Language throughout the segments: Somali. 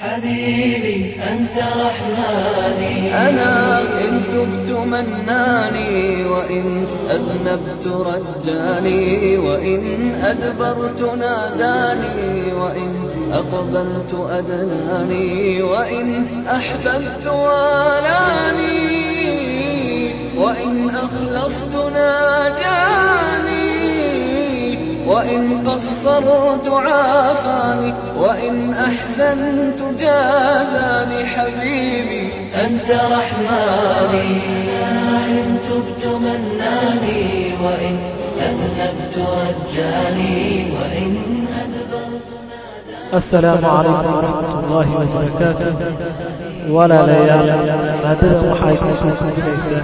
حبيبي أنت رحماني أنا إن تبت مناني وإن أذنبت رجاني وإن أدبرت ناداني وإن أقبلت أدناني وإن أحببت والاني وإن أخلصت ناجاني وإن قصرت عافاني وإن أحسنت جازاني حبيبي أنت رحماني إن تبت مناني وإن أذنبت رجاني وإن السلام عليكم ورحمة الله وبركاته walaalayaal maadadan waxaa idin soo gudbinaysaa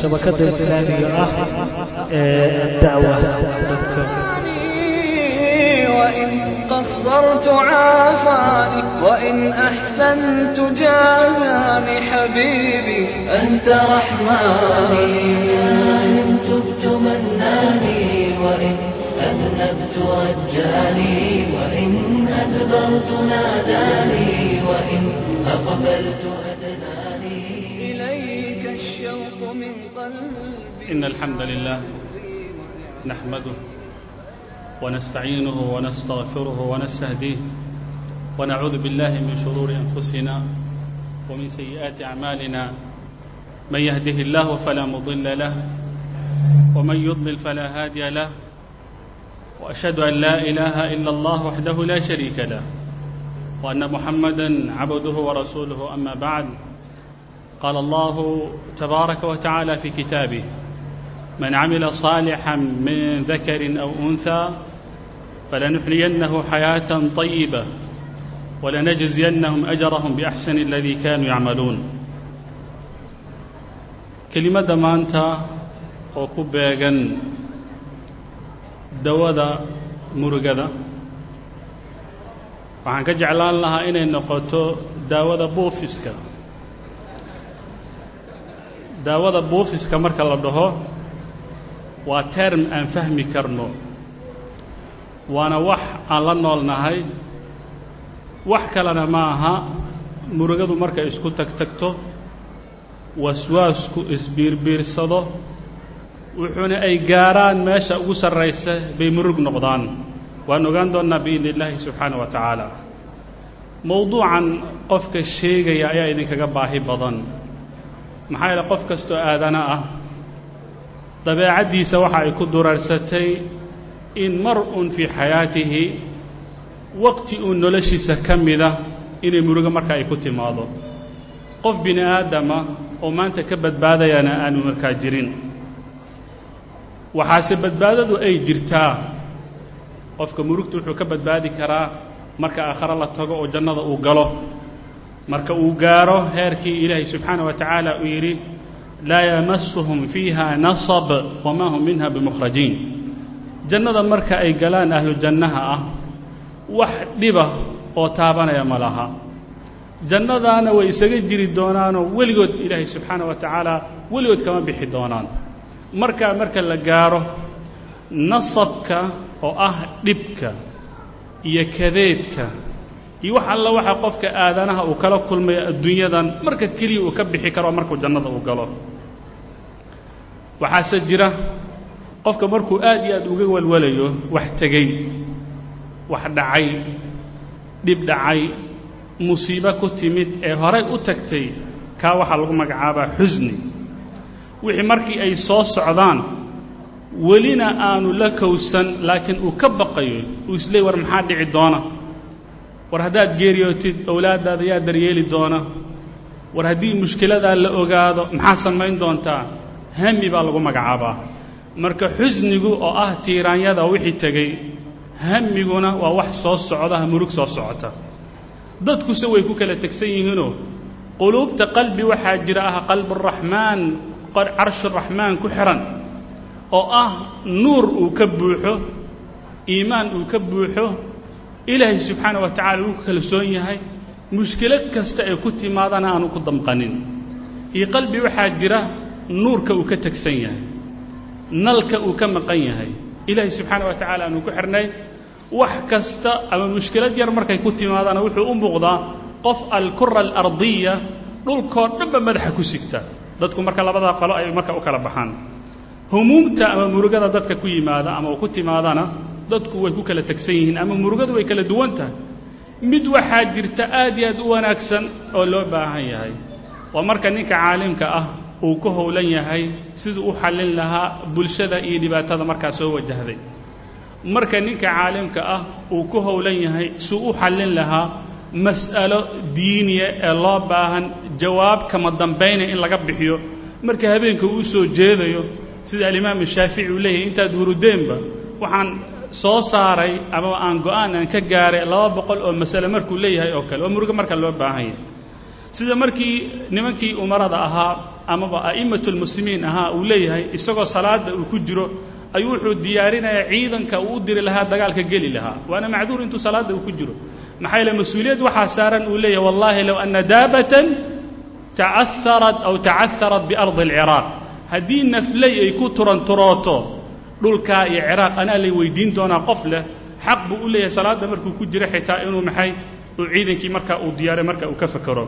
shabakadda islaamiga ah ee وإن قصرت عافاني وإن أحسنت جازاني حبيبي أنت رحماني إن تبت مناني وإن أذنبت رجاني وإن أدبرت ناداني وإن أقبلت أدناني إليك الشوق من قلبي إن الحمد لله نحمده ونستعينه ونستغفره ونستهديه ونعوذ بالله من شرور أنفسنا ومن سيئات أعمالنا من يهده الله فلا مضل له ومن يضلل فلا هادي له وأشهد أن لا إله إلا الله وحده لا شريك له وأن محمدا عبده ورسوله أما بعد قال الله تبارك وتعالى في كتابه من عمل صالحا من ذكر أو أنثى فلنحيينه حياة طيبة ولنجزينهم أجرهم بأحسن الذي كانوا يعملون kelimada maanta oo ku beegan dawada murugada waxaan ka jeclaan lahaa inay noqoto daawada buufiska daawada buufiska marka la dhaho waa term aan fahmi karno waana wax aan la noolnahay. Wax kalena ma aha. Murugadu markay isku tagtagto waswaasku isbiirbiirsado wuxuuna ay gaaraan meesha ugu sarraysa bay murug noqdaan. Waan ogaan doonnaa biidni illaahi subxaana wa tacaala. Mowduucan qofka sheegaya ayaa idinkaga baahi badan. Maxaa yeele qof kastoo aadana ah dabeecaddiisa waxa ay ku duraarsatay in mar un fii xayaatihi waqti uun noloshiisa ka mida inay murugo marka ay ku timaado. Qof bini aadama oo maanta ka badbaadayana aanu markaa jirin. Waxaase badbaadadu ay jirtaa. Qofka murugta wuxuu ka badbaadi karaa marka aakhare la tago oo jannada uu galo. Marka uu gaaro heerkii ilaahay subxaana wa tacaala uu yidhi laa yamasuhum fiiha nasab wamaa hum minha bimukhrajiin jannada marka ay galaan ahlu jannaha ah wax dhiba oo taabanaya ma laha. Jannadaana way isaga jiri doonaanoo weligood ilaahay subxaana wa tacaala weligood kama bixi doonaan. Markaa marka la gaaro nasabka oo ah dhibka iyo kadeedka iyo wax alla waxa qofka aadanaha uu kala kulmayo adduunyadan marka keliya uu ka bixi karo markuu jannada uu galo. Waxaase jira qofka markuu aad iyo aad uga walwalayo wax tegey wax dhacay dhib dhacay musiibo ku timid ee horay u tagtay kaa waxaa lagu magacaabaa xusni. Wixii markii ay soo socdaan welina aanu la kowsan laakiin uu ka baqayo uu isleey war maxaa dhici doona? War haddaad geeriyootid owlaaddaada yaa daryeeli doona? War haddii mushkiladaa la ogaado maxaa samayn doontaa? Hami baa lagu magacaabaa marka xusnigu oo ah tiiraanyada wixii tegey hamiguna waa wax soo socda murug soo socota. Dadkuse way ku kala tegsan yihiinoo quluubta qalbi waxaa jira ah qalburaxmaan carshuraxmaan ku xihan oo ah nuur uu ka buuxo iimaan uu ka buuxo ilaahay subxaana wa tacala uu kalsoon yahay mushkilad kasta ay ku timaadana aanu ku damqanin. Iyo qalbi waxaa jira nuurka uu ka tegsan yahay nalka uu ka maqan yahay. Ilaahay subxaana wa tacala aanu ku xidhnay wax kasta ama mushkilad yar markay ku timaadana wuxuu u muuqdaa qof alkura alardiya dhulkoo dhanba madaxa ku sigta. Dadku marka labadaa qolo ay marka u kala baxaan. Humuumta ama murugada dadka ku yimaada ama ku timaadana dadku way ku kala tegsan yihiin ama murugadu way kala duwan tahay. Mid waxaa jirta aad iyo aad u wanaagsan oo loo baahan yahay. Waa marka ninka caalimka ah uu ku howlan yahay siduu u xallin lahaa bulshada iyo dhibaatada markaa soo wajahday. Marka ninka caalimka ah uu ku howlan yahay suu u xallin lahaa mas'alo diiniya ee loo baahan jawaab kama dambayna in laga bixiyo. Marka habeenka uu soo jeedayo sida alimaam shaafici uu leeyahay intaad hurudeenba waxaan soo saaray ama aan go'aan aan ka gaaray laba boqol oo masale markuu leeyahay oo kale oo murugo marka loo baahan yahay. Sida markii nimankii umarada ahaa amaba a'immatu lmuslimiin ahaa uu leeyahay isagoo salaada uu ku jiro ayuu wuxuu diyaarinayaa ciidanka uu u diri lahaa dagaalka geli lahaa. Waana macduur intuu salaadda uu ku jiro. Maxaa yeele mas'uuliyad waxaa saaran uu leeyahay wallahi low ana daabatan ta'aharat aw tacaharat biardi alciraaq haddii nafley ay ku turanturooto dhulkaa iyo ciraaq anaa lay weydiin doonaa qof leh xaq buu u leeyahay salaadda markuu ku jiro xitaa inuu maxay uu ciidankii marka uu diyaaray marka uu ka fakero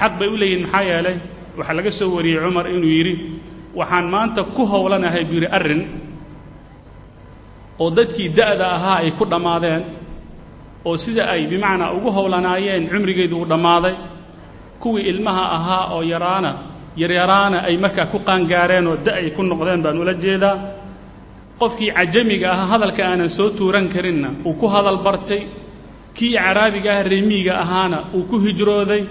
xaq bay u leeyihiin maxaa yeelay waxaa laga soo wariyey cumar inuu yidhi waxaan maanta ku howlanahay buu yidhi arrin oo dadkii da'da ahaa ay ku dhammaadeen oo sida ay bimacnaa ugu howlanaayeen cumrigeedu uu dhammaaday kuwii ilmaha ahaa oo yaraana yaryaraana ay markaa ku qaangaareen oo da ay ku noqdeen baan ula jeedaa. Qofkii cajamiga ahaa hadalka aanan soo tuuran karinna uu ku hadal bartay kii caraabiga ah reemiiga ahaana uu ku hijrooday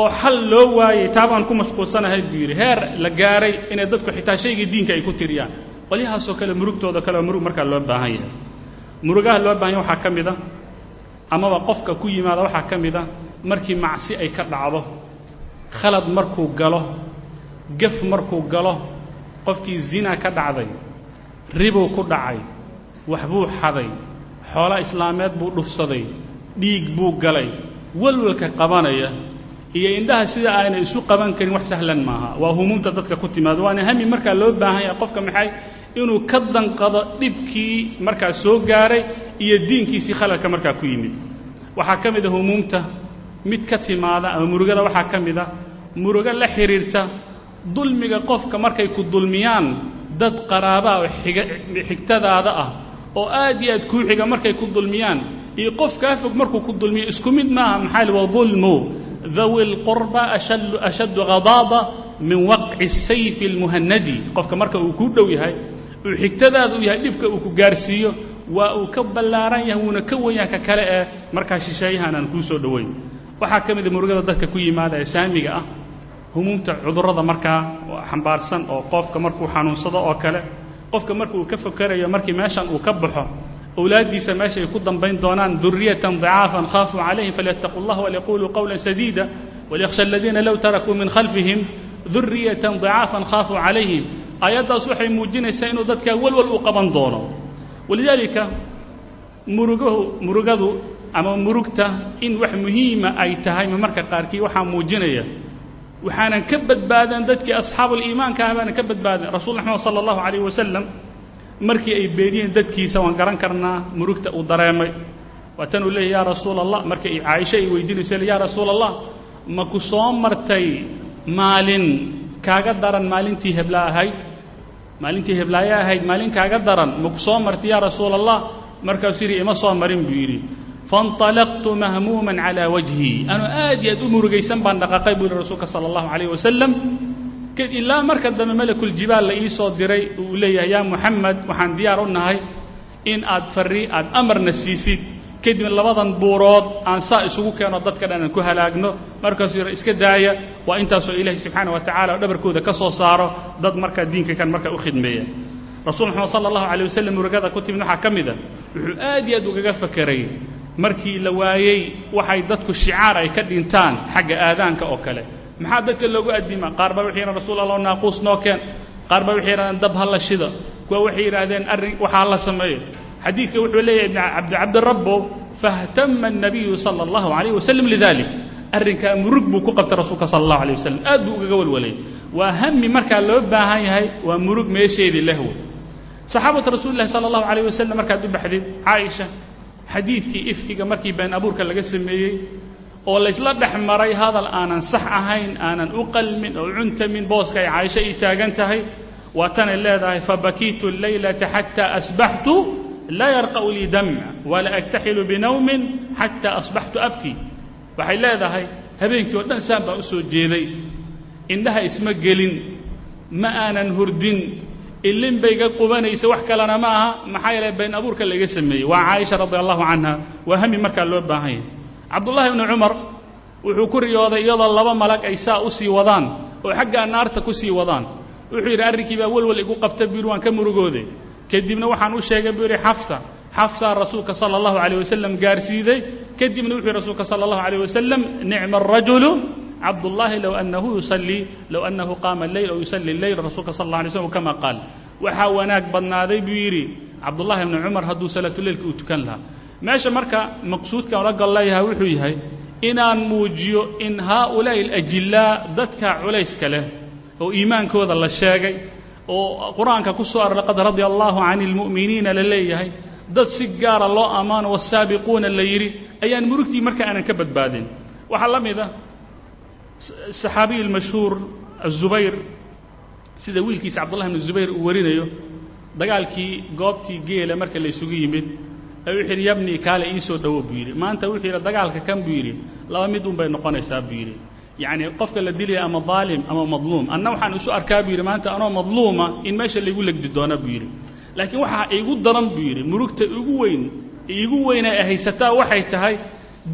oo xal loo waayey taabaan ku mashquulsanahay buu yidhi heer la gaaray inay dadku xitaa shaygii diinka ay ku tiriyaan. Qolyahaasoo kale murugtooda kale murug markaa loo baahan yahay. Murugaha loo baahan yahay waxaa ka mid a amaba qofka ku yimaada waxaa ka mid a markii macsi ay ka dhacdo khalad markuu galo gaf markuu galo qofkii zina ka dhacday ribuu ku dhacay waxbuu xaday xoolo islaameed buu dhufsaday dhiig buu galay walwalka qabanaya iyo indhaha sida aanay isu qaban karin wax sahlan maaha. Waa humuumta dadka ku timaado. Waana hami markaa loo baahan yahay qofka maxay? Inuu ka danqado dhibkii markaa soo gaaray iyo diinkiisii khaladka markaa ku yimid. Waxaa ka mid a humuumta mid ka timaada ama murugada waxaa ka mid a. Murugo la xidhiirta dulmiga qofka markay ku dulmiyaan dad qaraabaa oo xigtadaada ah oo aad iyo aad kuu xiga markay ku dulmiyaan. Iyo qof kaa fog markuu ku dulmiyo isku mid maaha maxaa li wa dulmu dawi lqurba ashaddu ghadaada min waqci sayfi almuhanadi qofka marka uu kuu dhow yahay uu xigtadaada u yahay dhibka uu ku gaarsiiyo waa uu ka ballaaran yahay wuuna ka wen yahay ka kale ee markaa shisheeyahan aan kuu soo dhoweyn waxaa ka mid a murugada dadka ku yimaada saamiga ah humuumta cudurrada markaa xambaarsan oo qofka markuu xanuunsado oo kale qofka marka uu ka fakerayo markii meeshan uu ka baxo awlaaddiisa meesha ay ku dambayn doonaan duriyatan dicaafan khaafuu calayhim falyattaquu allah walyaquuluu qowlan sadiida walyakhsha aladiina low tarakuu min khalfihim duriyatan dicaafan khaafuu calayhim aayaddaas waxay muujinaysaa inuu dadkaa walwal u qaban doono walidaalika murugahu murugadu ama murugta in wax muhiima ay tahay marmarka qaarkii waxaa muujinaya waxaanan ka badbaadan dadkii asxaabuliimaanka ah baanan ka badbaadan rasul maxamed sala allahu calayh wasalam markii ay beeniyeen dadkiisa waan garan karnaa murugta uu dareemay. Waa tan uu leeyahy yaa rasuula allah markii ay caaisho ay weydiinayso yaa rasuula allah ma ku soo martay maalin kaaga daran maalintii heblaa ahayd? Maalintii heblaaye ahayd? Maalin kaaga daran? Ma ku soo martay yaa rasuula allah markaasuu yidhi ima soo marin buu yidhi. Fainطalaqtu mahmuuman calaa wajhi. Anuu aad iyo aad u murugaysan baan dhaqaaqay buu yihi rasuulka sala allahu calayh wasalam ilaa marka dambe malakuljibaal la ii soo diray uu leeyahay yaa muxamed waxaan diyaar u nahay in aad farri aad amarna siisid. Kadib labadan buurood aan saa isugu keeno dadka dhan aan ku halaagno. Markaasuu yidhi iska daaya waa intaasoo ilaahay subxaana wa tacala oo dhabarkooda ka soo saaro dad markaa diinka kan markaa u khidmeeya. Rasuul maxamed sala allahu calayh wasalam murugada ku timid waxaa ka mid a wuxuu aad iyo aad ugaga fakeray markii la waayey waxay dadku shicaar ay ka dhintaan xagga aadaanka oo kale maxaa dadka loogu addimaa? Qaar baa waxay yidhahan rasuul allah naaquus noo keen. Qaar baa waxay yidhahdeen dab ha shida kuwa waxay yidhaahdeen arrin waxaa la sameeyo. Xadiidka wuxuu leeyahay ibn cabdirabbo fahtama الnabiyu sala allahu calayh wasalam lidalik arrinkaa murug buu ku qabtay rasuulka sala allahu alayh wasalam aad buu ugaga walwalay. Waa hami markaa loo baahan yahay waa murug meesheedii lehwo saxaabatu rasuuli sala allahu calayh wasalam markaad u baxdid caaisha xadiidkii ifkiga markii been abuurka laga sameeyey oo laysla dhex maray hadal aanan sax ahayn aanan u qalmin oo cuntamin booska ay caaisho ii taagan tahay. Waa tanay leedahay fabakiitu اllaylata xataa asbaxtu laa yarqa'u lii damc wala agtaxilu binawmin xataa asbaxtu abkii waxay leedahay habeenkii oo dhan saan baan u soo jeeday. Indhaha isma gelin ma aanan hurdin. Ilin bay ga qubanaysa wax kalena ma aha. Maxaa yeele been abuurka laiga sameeyey. Waa caaisha radi allahu canha. Waa hami markaa loo baahan yahay cabdullahi bni cumar wuxuu ku riyooday iyadoo laba malag ay saa u sii wadaan oo xaggaa naarta ku sii wadaan. Wuxuu yidhi arrinkii baa welwel igu qabta buu yidhi waan ka murugoode kadibna waxaan u sheegay buu yidhi xafsa xafsaa rasuulka sala allahu calayh wasalam gaarsiiday. Kadibna wuxuu yidhi rasuulka sala allahu calayh wasalam nicma arajulu cabdullaahi low annahu yusallii low annahu qaama alleyl ow yusalli alleyl rasuulka sal alla alay slam kama qaal. Waxaa wanaag badnaaday buu yidhi cabdullahi bni cumar hadduu salaatuleylka uu tukan lahaa meesha marka maqsuudkan gol leeyahay wuxuu yahay inaan muujiyo in haaulaa'i alajillaa dadka culayska leh oo iimaankooda la sheegay oo qur'aanka ku soo array qad radia allahu can ilmu'miniina la leeyahay dad si gaara loo ammaano wasaabiquuna la yidhi ayaan murugtii marka aanan ka badbaadin. Waxaa la mid ah saxaabiyi almashhuur azubayr sida wiilkiisa cabdullahi bnu zubayr uu warinayo dagaalkii goobtii geela marka la ysugu yimid ayuu wuxu yidhi yabnii kaale ii soo dhowo buu yidhi. Maanta wuxuu yidhi dagaalka kan buu yidhi. Laba mid un bay noqonaysaa buu yidhi. Yacni qofka la dilaya ama daalim ama madluum. Anna waxaan isu arkaa buu yidhi maanta anoo madluuma in meesha laygu legdi doona buu yidhi. Laakiin waxaa iigu daran buu yidhi murugta igu weyn iigu weyn ay haysataa waxay tahay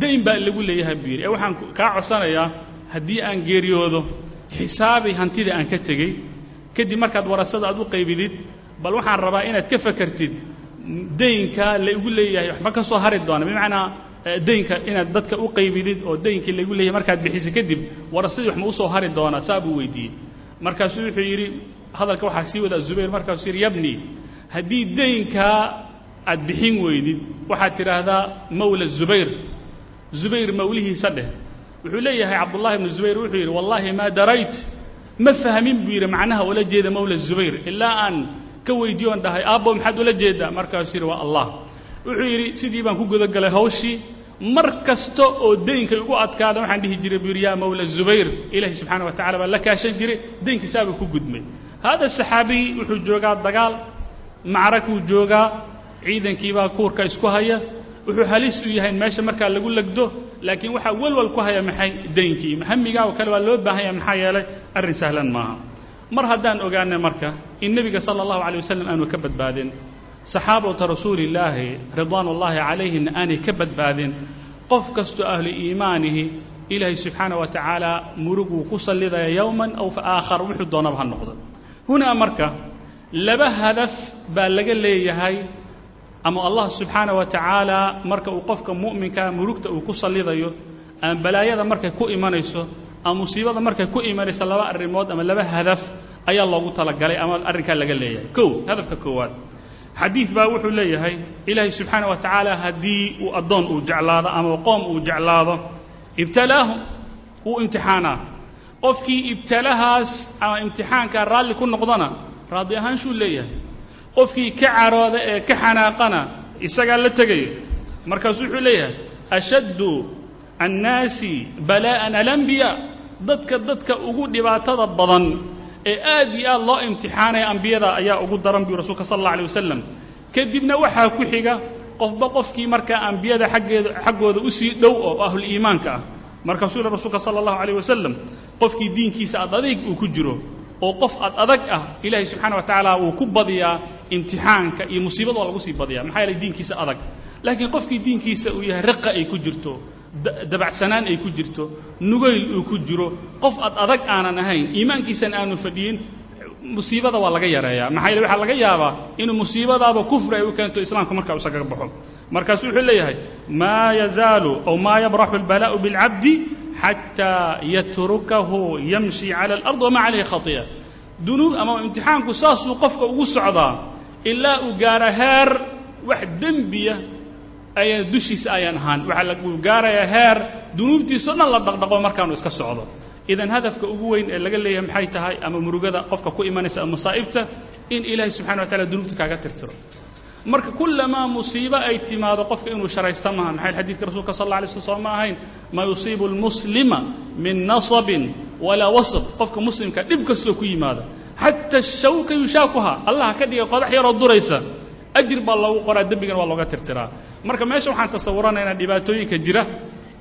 dayn baa lagu leeyahay buu yidhi. Ee waxaan kaa codsanayaa haddii aan geeriyoodo xisaabi hantida aan ka tegey kadib markaad warasada aad u qaybidid bal waxaan rabaa inaad ka fakartid daynka la igu leeyahay waxba ka soo hari doona. Bimacnaa daynka inaad dadka u qaybidid oo daynkii laigu leeyahay markaad bixisa kadib warasadii wax ma hari doonaa saa buu weydiiyey. Markaasuu wuxuu yidhi hadalka waxaa sii wadaa zubayr markaasuu yidhi yabni haddii daynkaa aad bixin weydid waxaad tidhaahdaa mawla zubayr. Zubayr mawlihiisa dheh. Wuxuu leeyahay cabdullahi bnu zubayr wuxuu yidhi wallaahi maa darayt ma fahmin buu yidhi macnaha ula jeeda mawla zubayr ilaa aan ka weydiiyo on dhahay aabbo maxaad ula jeedaa? Markaasuu yidhi waa allah. Wuxuu yidhi sidii baan ku gudagalay hawshii. Mar kasta oo daynka igu adkaada waxaan dhihi jiray buu yidhi yaa mawla zubayr ilaahi subxaana wa tacala baa la kaashan jiray daynkiisaabuu ku gudmay. Hada saxaabiyi wuxuu joogaa dagaal macrakuu joogaa ciidankiibaa kuurka isku haya. Wuxuu halis u yahay in meesha markaa lagu legdo laakiin waxaa welwal ku haya maxay daynkii hamigaa oo kale waa loo baahan yahay maxaa yeelay arrin sahlan maaha mar haddaan ogaanay marka in nebiga sala allahu alay wasalam aanu ka badbaadin saxaabata rasuulillaahi ridwaan ullaahi calayhimna aanay ka badbaadin qof kastoo ahlu iimaanihi ilaahay subxaana wa tacaala muruguu ku sallidaya yowman aw aakhar wuxuu doonaba ha noqdo. Hunaa marka laba hadaf baa laga leeyahay ama allah subxaana wa tacaala marka uu qofka mu'minkaa murugta uu ku sallidayo ama balaayada markay ku imanayso ama musiibada markay ku imanayso laba arrimood ama laba hadaf ayaa loogu talagalay ama arrinkaa laga leeyahay. Kow hadafka koowaad. Xadiid baa wuxuu leeyahay ilaahay subxaana wa tacaala haddii uu addoon uu jeclaado ama qoom uu jeclaado ibtalaahum wuu imtixaanaa. Qofkii ibtalahaas ama imtixaankaa raalli ku noqdona raadi ahaanshuu leeyahay. Qofkii ka carooda ee ka xanaaqana isagaa la tegaya markaasuu wuxuu leeyahay ashaddu annaasi balaa'an alambiyaa dadka dadka ugu dhibaatada badan ee aad iyo aad loo imtixaanaya ambiyada ayaa ugu daran buu rasuulka sal alla alay wasalam kadibna waxaa ku xiga qofba qofkii markaa ambiyada xaggeeda xaggooda u sii dhow oo ahlul iimaanka ah. Markaasuu rasuulka sala allahu calayh wasalam qofkii diinkiisa ad adayg uu ku jiro oo qof ad adag ah ilaahay subxana wa tacaala wuu ku badiyaa imtixaanka iyo musiibada waa lagu sii badiyaa maxaa yeelay diinkiisa adag. Laakiin qofkii diinkiisa uu yahay riqa ay ku jirto dabacsanaan ay ku jirto nugayl uu ku jiro qof ad adag aanan ahayn iimaankiisana aanu fadhiyin musiibada waa laga yareeyaa. Maxaa yeele waxaa laga yaabaa inuu musiibadaaba kufri ay u keento islaamka markaa isaga baxo. Markaasu wuxuu leeyahay maa yazaalu aw maa yabraxu albalaa'u bilcabdi xataa yatrukahu yamshi cala alard wamaa calayhi khati'a dunuub ama imtixaanku saasuu qofka ugu socdaa ilaa uu gaara heer wax dembiya ayaan dushiisa ayaan ahaan. Waxaa lagu gaarayaa heer. Dunuubtiisao dhan la dhaqdhaqo markaanu iska socdo. Idan hadafka ugu weyn ee laga leeyahay maxay tahay? Ama murugada qofka ku imanaysa ama masaa'ibta in ilaahay subxana wa tacala dunuubta kaaga tirtiro. Marka kullamaa musiibo ay timaado qofka inuu sharaysta maaha. Maxay xadiidka rasuulka sal alla alay sl soo ma ahayn? Maa yusiibu lmuslima min nasabin walaa wasab. Qofka muslimka dhib kastoo ku yimaada. Xata shawka yushaakuha. Allah ka dhiga qodax yaroo duraysa ajir baa loogu qoraa dembigana waa looga tirtiraa. Marka meesha waxaan tasawuranaynaa dhibaatooyinka jira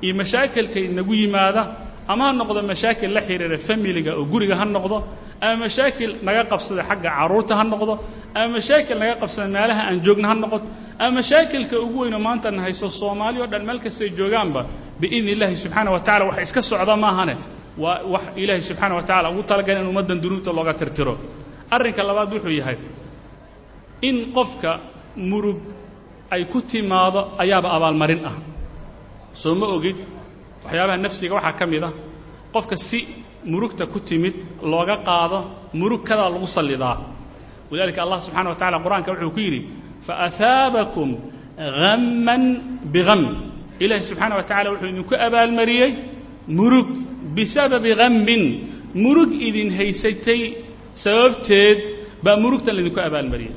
iyo mashaakilkay nagu yimaada ama ha noqdo mashaakil la xiriira familiga oo guriga ha noqdo ama mashaakil naga qabsada xagga carruurta ha noqdo ama mashaakil naga qabsada meelaha aan joogna ha noqoto ama mashaakilka ugu weyno maanta na hayso soomaali dhan meel kastay joogaanba biidni illaahi subxaana wa tacala wax iska socda maahane. Waa wax ilaahay subxaana wa tacala ugu talagala in ummaddan dunuubta looga tirtiro. Arrinka labaad wuxuu yahay in qofka murug ay ku timaado ayaaba abaalmarin ah. Soo ma ogid? Waxyaabaha nafsiga waxaa ka mid ah. Qofka si murugta ku timid looga qaado murug kadaa lagu sallidaa walidaalika allah subxana wa tacala qur'aanka wuxuu ku yidhi faahaabakum hamman biham ilaahi subxaana wa tacala wuxuu idinku abaalmariyey murug bisababi hammin murug idin haysatay sababteed baa murugtan laydinku abaalmariyey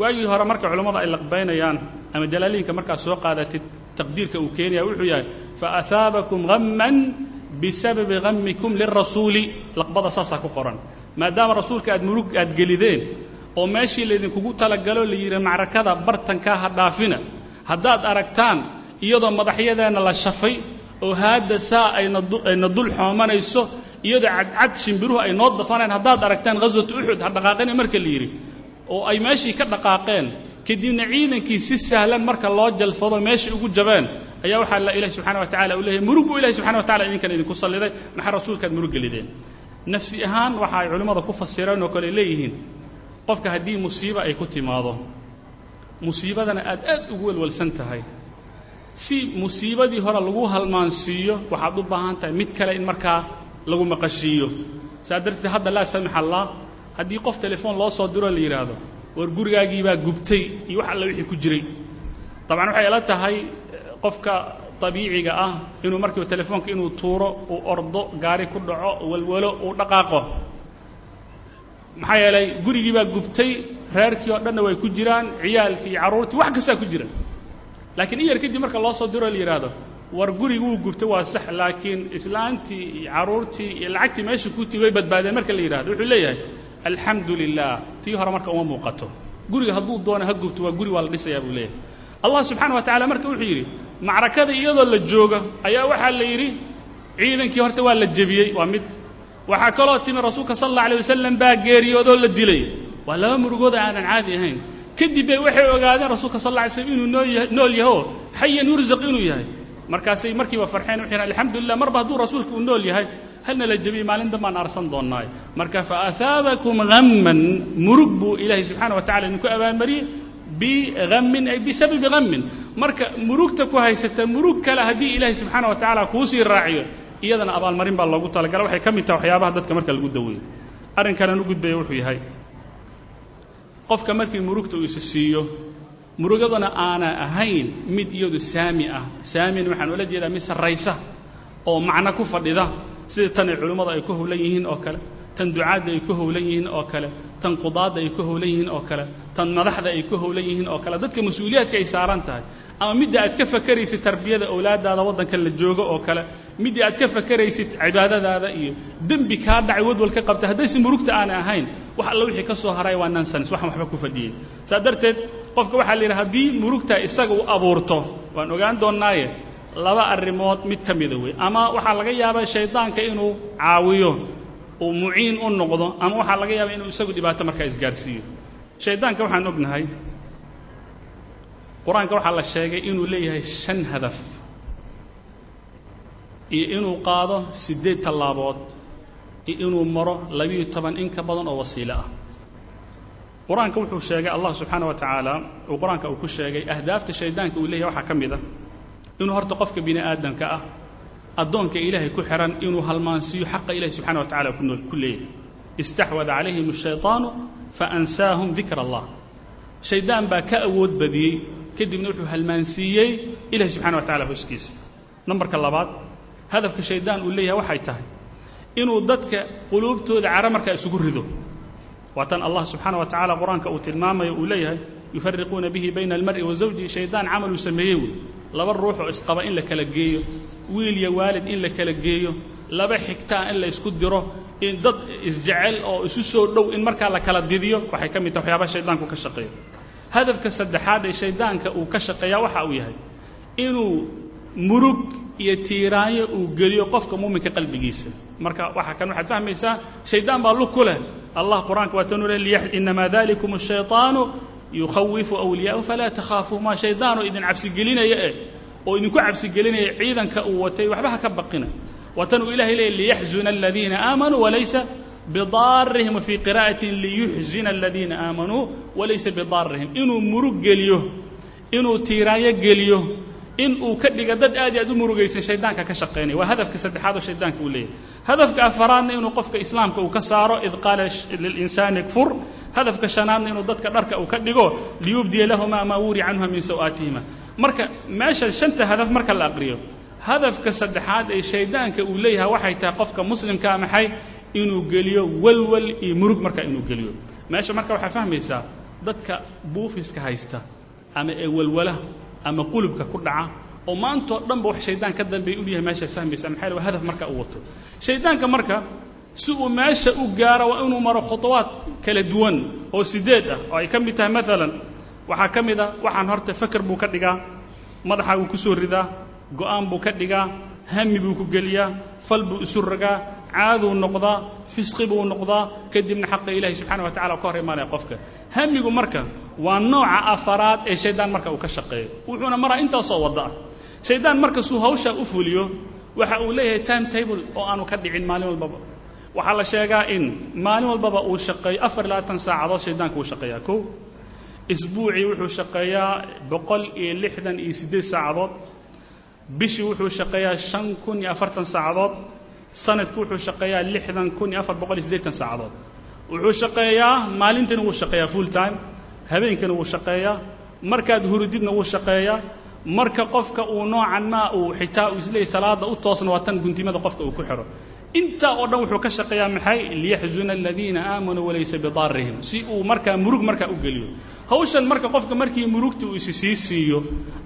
waagii hore marka culammada ay laqbaynayaan ama jalaaliinka markaa soo qaadatid taqdiirka uu keenaya wuxuu yahay faahaabakum hamman bisababi hammikum lirasuuli. Laqbada saasaa ku qoran. Maadaama rasuulka aad murug aad gelideen oo meeshii laydinkugu talagalo la yidhi macrakada bartankaa ha dhaafina haddaad aragtaan iyadoo madaxyadeenna la shafay oo haadda saa ayna dul xoomanayso iyadoo cadcad shimbiruhu ay noo dafanayn haddaad aragtaan ghaswatu uxud ha dhaqaaqina marka la yidhi oo ay meeshii ka dhaqaaqeen kadibna ciidankii si sahlan marka loo jalfado meeshai ugu jabeen ayaa waxaa la ilahi subxana wa tacala u leeyahay murug buu ilahi subxana wa tacala idinkan idinku salliday maxaa rasuulkaad murug gelideen? Nafsi ahaan waxa ay culimmada ku fasireen oo kale leeyihiin qofka haddii musiibo ay ku timaado musiibadana aad aad ugu welwalsan tahay. Si musiibadii hore lagu halmaansiiyo waxaad u baahan tahay mid kale in markaa lagu maqashiiyo. Saa darteed hadda laa samix allah haddii qof telefoon loo soo diroo la yidhaahdo war gurigaagii baa gubtay iyo wax alla wixii ku jiray. Dabcan waxay ila tahay qofka dabiiciga ah inuu markiiba telefoonka inuu tuuro uu ordo gaari ku dhaco walwalo uu dhaqaaqo. Maxaa yeelay gurigii baa gubtay reerkii oo dhanna way ku jiraan ciyaalkii iyo carruurtii wax kastaa ku jira laakiin in yar kadib marka loo soo diroo la yidhaahdo war gurigi wuu gubtay waa sax. Laakiin islaantii iyo carruurtii iyo lacagtii meesha ku tii way badbaadeen marka la yidhahdo wuxuu leeyahay alxamdu lilah tii hore marka uma muuqato. Guriga hadduu doono ha gubto waa guri waa la dhisayaa buu leeyahay. Allah subxaana wa tacala marka wuxuu yidhi macrakada iyadoo la jooga ayaa waxaa la yidhi ciidankii horta waa la jebiyey waa mid. Waxaa kaloo timi rasuulka sal alla alay wasalam baa geeriyoodoo la dilay. Waa laba murugood aanan caadi ahayn. Kadib bay waxay ogaadeen rasuulka sal alla alay slam inuu nool yaho xayan yursaq inuu yahay markaasay markiiba farxeen waxay yidhahan alxamdulilah marba hadduu rasuulka uu nool yahay halna la jebiyey maalin dambaan arsan doonnaay. Marka faahaabakum hamman murug buu ilaahay subxaana wa tacala idinku abaalmariyey bihammin ay bisababi hammin marka murugta ku haysata murug kale haddii ilaahay subxaana wa tacaala kuu sii raaciyo iyadana abaalmarin baa loogu talagala waxay ka mid tahay waxyaabaha dadka marka lagu daweeyo. Arrinkanan u gudbaya wuxuu yahay qofka markii murugta uu isi siiyo murugaduna aanan ahayn mid iyadu saami ah. Saamina waxaan ula jeedaa mid sarraysa oo macno ku fadhida sida tan ay culimmadu ay ku howlan yihiin oo kale tan ducaadda ay ku howlan yihiin oo kale tan qudaadda ay ku howlan yihiin oo kale tan madaxda ay ku howlan yihiin oo kale dadka mas'uuliyaadka ay saaran tahay. Ama midda aad ka fakaraysid tarbiyada owlaadaada waddanka la joogo oo kale midda aad ka fakaraysid cibaadadaada iyo dembi kaa dhacay wadwal ka qabta haddayse murugta aanay ahayn wax alla wixii ka soo haray waa nansans waxaan waxba ku fadhiyey. Saa darteed qofka waxaa la yidhi haddii murugta isaga u abuurto waan ogaan doonnaaye laba arrimood mid ka mida wey ama waxaa laga yaabaa shaydaanka inuu caawiyo uu muciin u noqdo ama waxaa laga yaabaa inuu isagu dhibaato markaa isgaarsiiyo. Shaydaanka waxaan ognahay qur'aanka waxaa la sheegay inuu leeyahay shan hadaf iyo inuu qaado siddeed tallaabood iyo inuu maro labiiyo toban in ka badan oo wasiilo ah. Qur'aanka wuxuu sheegay allah subxaana wa tacaala uu qur'aanka uu ku sheegay ahdaafta shaydaanka uu leeyahay waxaa ka mid a inuu horta qofka bini aadamka ah addoonka ilaahay ku xihan inuu halmaansiiyo xaqa ilahi subxana wa tacala ku leeyahay. Istaxwada calayhim ashayطaanu faansaahum dikra allah shaydaan baa ka awood badiyey kadibna wuxuu halmaansiiyey ilahi subxana wa tacala hoskiisa nambarka labaad hadafka shaydaan uu leeyahay waxay tahay inuu dadka quluubtooda cara markaa isugu rido. Waa tan allah subxaana wa tacala qur'aanka uu tilmaamayo uu leeyahay yufariquuna bihi bayna almar'i wa zawjihi shaydaan camal uu sameeyey wey laba ruux oo isqaba in la kala geeyo wiil iyo waalid in la kala geeyo laba xigtaa in la ysku diro in dad isjecel oo isu soo dhow in markaa la kala didiyo waxay ka mid taha waxyaabaha shaydaanku ka shaqeeyo hadafka saddexaad ee shaydaanka uu ka shaqeeya waxa uu yahay inuu murug iyo tiiraanyo uu geliyo qofka muuminka qalbigiisa. Marka waxaa kan waxaad fahmaysaa shaydaan baa lug ku leh. Allah qur'aanka waa tanuu leh innamaa dalikum shayطaanu yukhawifu أwliyaaءahu falaa takhaafuumaa shaydaanoo idin cabsigelinaya eh oo idinku cabsigelinaya ciidanka uu watay waxba ha ka baqina waa tan uu ilahay leeyay liyaxzuna aladiina aamanuu walaysa bidaarihim wafii qira'atin liyuxzina aladiina aamanuu walaysa bidaarihim inuu murug geliyo inuu tiiraanyo geliyo in uu ka dhiga dad aad aad u murugaysan shaydaanka ka shaqaynaya waa hadafka saddexaad oo shaydaanka uu leeyahay. Hadafka afaraadna inuu qofka islaamka uu ka saaro id qaala lilinsaani kfur hadafka shanaadna inuu dadka dharka uu ka dhigo liyubdiya lahumaa maa wuri canhuma min saw'aatihima marka meesha shanta hadaf marka la aqriyo hadafka saddexaad ee shaydaanka uu leeyahay waxay tahay qofka muslimkaa maxay? Inuu geliyo walwal iyo murug marka inuu geliyo. Meesha marka waxaa fahmaysaa dadka buufiska haysta ama ee walwala ama qulubka ku dhaca oo maantoo dhanba wax shaydaan ka dambeeya u yahay meeshaas fahmaysa maxaa waa hadaf marka uu wato. Shaydaanka marka si uu meesha u gaaro waa inuu maro khuطuwaad kala duwan oo sideed ah. Oo ay ka mid tahay maalan waxaa ka mid a waxaan horta faker buu ka dhigaa madaxa buu ku soo ridaa go'aan buu ka dhigaa hami buu ku geliyaa fal buu isu ragaa caaduu noqdaa fisqi buu noqdaa kadibna xaqa ilahi subxana wa tacala ka hor imaanaya qofka. Hamigu marka waa nooca afaraad ee shaydaan marka uu ka shaqeeyo. Wuxuuna maraa intaasoo wadda ah shaydaan marka suu hawshaa u fuliyo waxa uu leeyahay time table oo aanu ka dhicin maalin walbaba. Waxaa la sheegaa in maalin walbaba uu shaqeeyo afar labaatan saacadood shaydaanka uu shaqeeyaa. Kow isbuucii wuxuu shaqeeyaa boqol iyo lixdan iyo siddeed saacadood. Bishii wuxuu shaqeeyaa shan kun iyo afartan saacadood sanadku wuxuu shaqeeyaa lixdan kun iyo afar boqol iyo siddeetan saacadood. Wuxuu shaqeeyaa maalintana wuu shaqeeyaa full time habeenkana wuu shaqeeyaa markaad hurudidna wuu shaqeeyaa marka qofka uu noocan maa uu xitaa uu isleeyahy salaada u toosna waa tan guntimada qofka uu ku xidho. Intaa oo dhan wuxuu ka shaqeeyaa maxay? Liyaxzuna aladiina aamanuu walaysa bidaarihim. Si uu markaa murug markaa u geliyo. Hawshan marka qofka markii murugta uu isi sii siiyo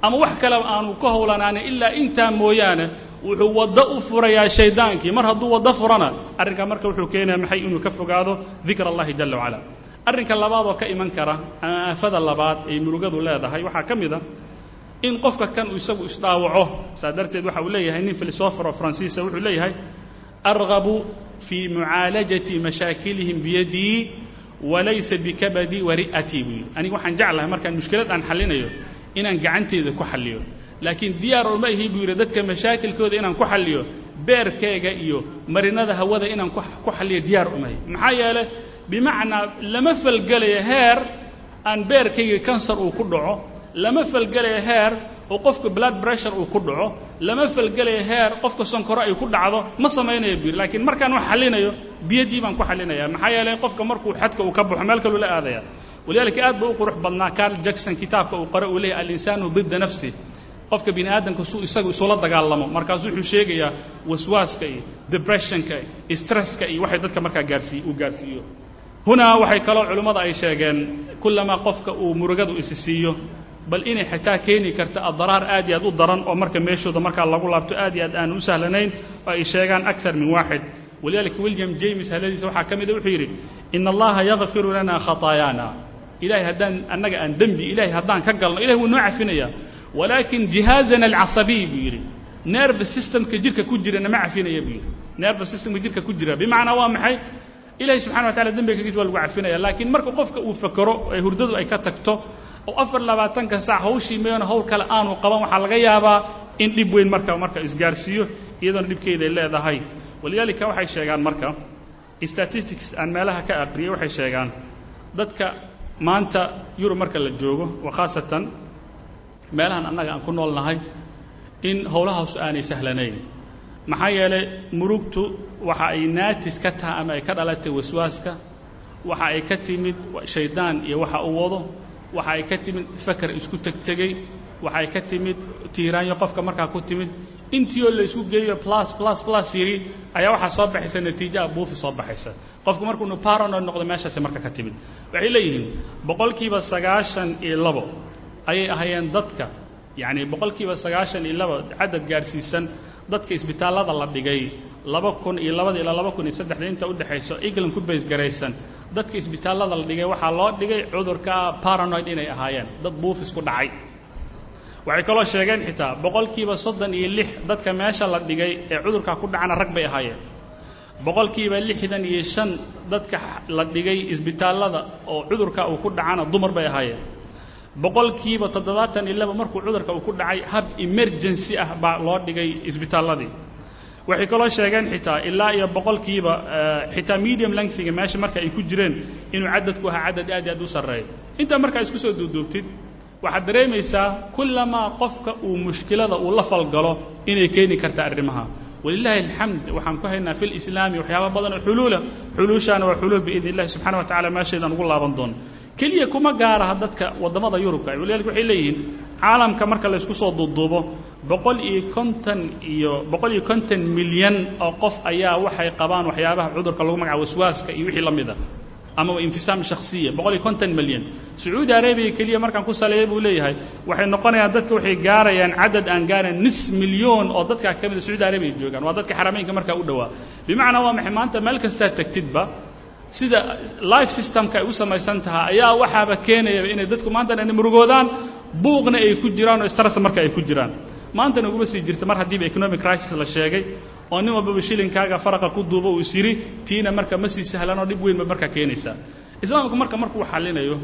ama wax kaleba aanu ka howlanaana ilaa intaa mooyaane wuxuu waddo u furayaa shaydaankii. Mar hadduu waddo furana arrinkaa marka wuxuu keenaya maxay inuu ka fogaado dikra allahi jala wacala. Arrinka labaad oo ka iman kara ama aafada labaad ay murugadu leedahay waxaa ka mid a in qofka kan uu isagu isdhaawaco saa darteed waxa uu leeyahay nin filosofer oo faransiisa wuxuu leeyahay argabu fii mucaalajati mashaakilihim biyadii walaysa bikabadii wari'atii buu yidhi aniga waxaan jeclahay markaan mushkilad aan xallinayo inaan gacanteeda ku xalliyo. Laakiin diyaar uma ihi buu yidhi dadka mashaakilkooda inaan ku xalliyo beerkayga iyo marinada hawada inaan ku xalliyo diyaar umahi maxaa yeelay bimacnaa lama falgelayo heer aan beerkayga kansar uu ku dhaco lama falgelayo heer oo qofka blood pressure uu ku dhaco lama falgelayo heer qofka sonkoro ay ku dhacdo ma samaynayo buu yidhi. Laakiin markaan wax xallinayo biyadii baan ku xallinaya maxaa yeelay qofka markuu xadka uu ka baxo meel kaluu la aadaya walidaalika aad buu u qurux badnaa carl jackson kitaabka uu qore uu leeyahy alinsaanu didda nafsi. Qofka bini aadamka suu isagu isula dagaalamo. Markaasuu wuxuu sheegayaa waswaaska iyo depressionka iyo stresska iyo waxay dadka markaa gaarsiiy uu gaarsiiyo. Hunaa waxay kaloo culimmada ay sheegeen kullamaa qofka uu murugadu isi bal inay xitaa keeni karta adaraar aad iyo aad u daran oo marka meeshooda markaa lagu laabto aad iyo aad aan u sahlanayn ay sheegaan akar min waaxid. Walidaalika william james hadladiisa waxaa ka mida wuxuu yidhi ina allaha yakfiru lana khataayaana ilahay haddaan annaga aan dembi ilahay haddaan ka galno ilahay wuu noo cafinaya walaakin jihaazana alcasabiy buu yidhi nerve systemka jirka ku jirana ma cafinaya buu yidhi nerve systemka jirka ku jira bimacnaa waa maxay ilahay subxana wa tacala dembiga kagiis waa lagu cafinaya laakiin marka qofka uu fakero ee hurdadu ay ka tagto oo afar labaatanka saac hawshii meena hawl kale aanu qaban waxaa laga yaabaa in dhib weyn marka marka isgaarsiiyo iyadoona dhibkeeday leedahay walidaalika waxay sheegaan marka statistics aan meelaha ka aqriyay waxay sheegaan dadka maanta yurub marka la joogo wa khaasatan meelahan annaga aan ku nool nahay in howlahaasu aanay sahlanayn. Maxaa yeelay murugtu waxa ay naatis ka tahay ama ay ka dhalatay waswaaska waxa ay ka timid shaydaan iyo waxa uu wado waxa ay ka timid fakar isku tegtegey waxay ka timid tiiraanyo qofka markaa ku timid. Intii oo la isku geeyo plus plus plus yiri ayaa waxaa soo baxaysa natiijaha buufi soo baxaysa. Qofku markuu nu paranoid noqdo meeshaasi marka ka timid. Waxay leeyihiin boqolkiiba sagaashan iyo labo ayay ahaayeen dadka. Yacni boqolkiiba sagaashan iyo labo cadad gaarsiisan dadka isbitaallada la dhigay laba kun iyo labada ilaa laba kun iyo saddexda inta udhexayso england ku baysgaraysan dadka isbitaallada la dhigay waxaa loo dhigay cudurka paranoid inay ahaayeen. Dad buufis ku dhacay waxay kaloo sheegeen xitaa boqolkiiba soddon iyo lix dadka meesha la dhigay ee cudurkaa ku dhacana rag bay ahaayeen. Boqolkiiba lixdan iyo shan dadka la dhigay isbitaallada oo cudurka uu ku dhacana dumar bay ahaayeen. Boqolkiiba toddobaatan iyo laba markuu cudurka uu ku dhacay hab emergency ah baa loo dhigay isbitaalladii. Waxay kaloo sheegeen xitaa ilaa iyo boqolkiiba xitaa medium lengthiga meesha marka ay ku jireen inuu cadadku ahaa cadad aad i aad u sarreeya intaa markaa isku soo duuduubtid waxaad dareemaysaa kullamaa qofka uu mushkilada uu la falgalo inay keeni karta arrimaha. Walilaahi alxamd waxaan ku haynaa fi lislaami waxyaaba badan oo xuluula. Xuluushaana waa xuluul biidn illahi subxana wa tacala meeshaydaan ugu laaban doono keliya kuma gaaraha dadka waddamada yurubka. Walidalika waxay leeyihiin caalamka marka la ysku soo duuduubo boqol iyo konton iyo boqol iyo konton milyan oo qof ayaa waxay qabaan waxyaabaha cudurka lagu magaca waswaaska iyo wixii la mid a amaba infisaam shakhsiya boqol iyo konton milyan. Sacuudi arabiya keliya markaan ku saleeya buu leeyahay waxay noqonayaan dadka waxay gaarayaan cadad aan gaarayn nis milyoon oo dadkaa ka mida sacuudi arabiya joogaan. Waa dadka xarameynka markaa u dhowaa. Bimacnaa waa maxay? Maanta meel kastaa tagtidba sida life systemka ay u samaysan tahay ayaa waxaaba keenayaba inay dadku maantana inay murugoodaan buuqna ay ku jiraan oo stress marka ay ku jiraan. Maantana uguma sii jirta mar haddiiba economic crisis la sheegay oo nin walbaba shilinkaaga faraqa ku duubo uu is yiri tiina marka ma sii sahlanoo dhib weyn ba markaa keenaysaa islaamku marka markuu xallinayo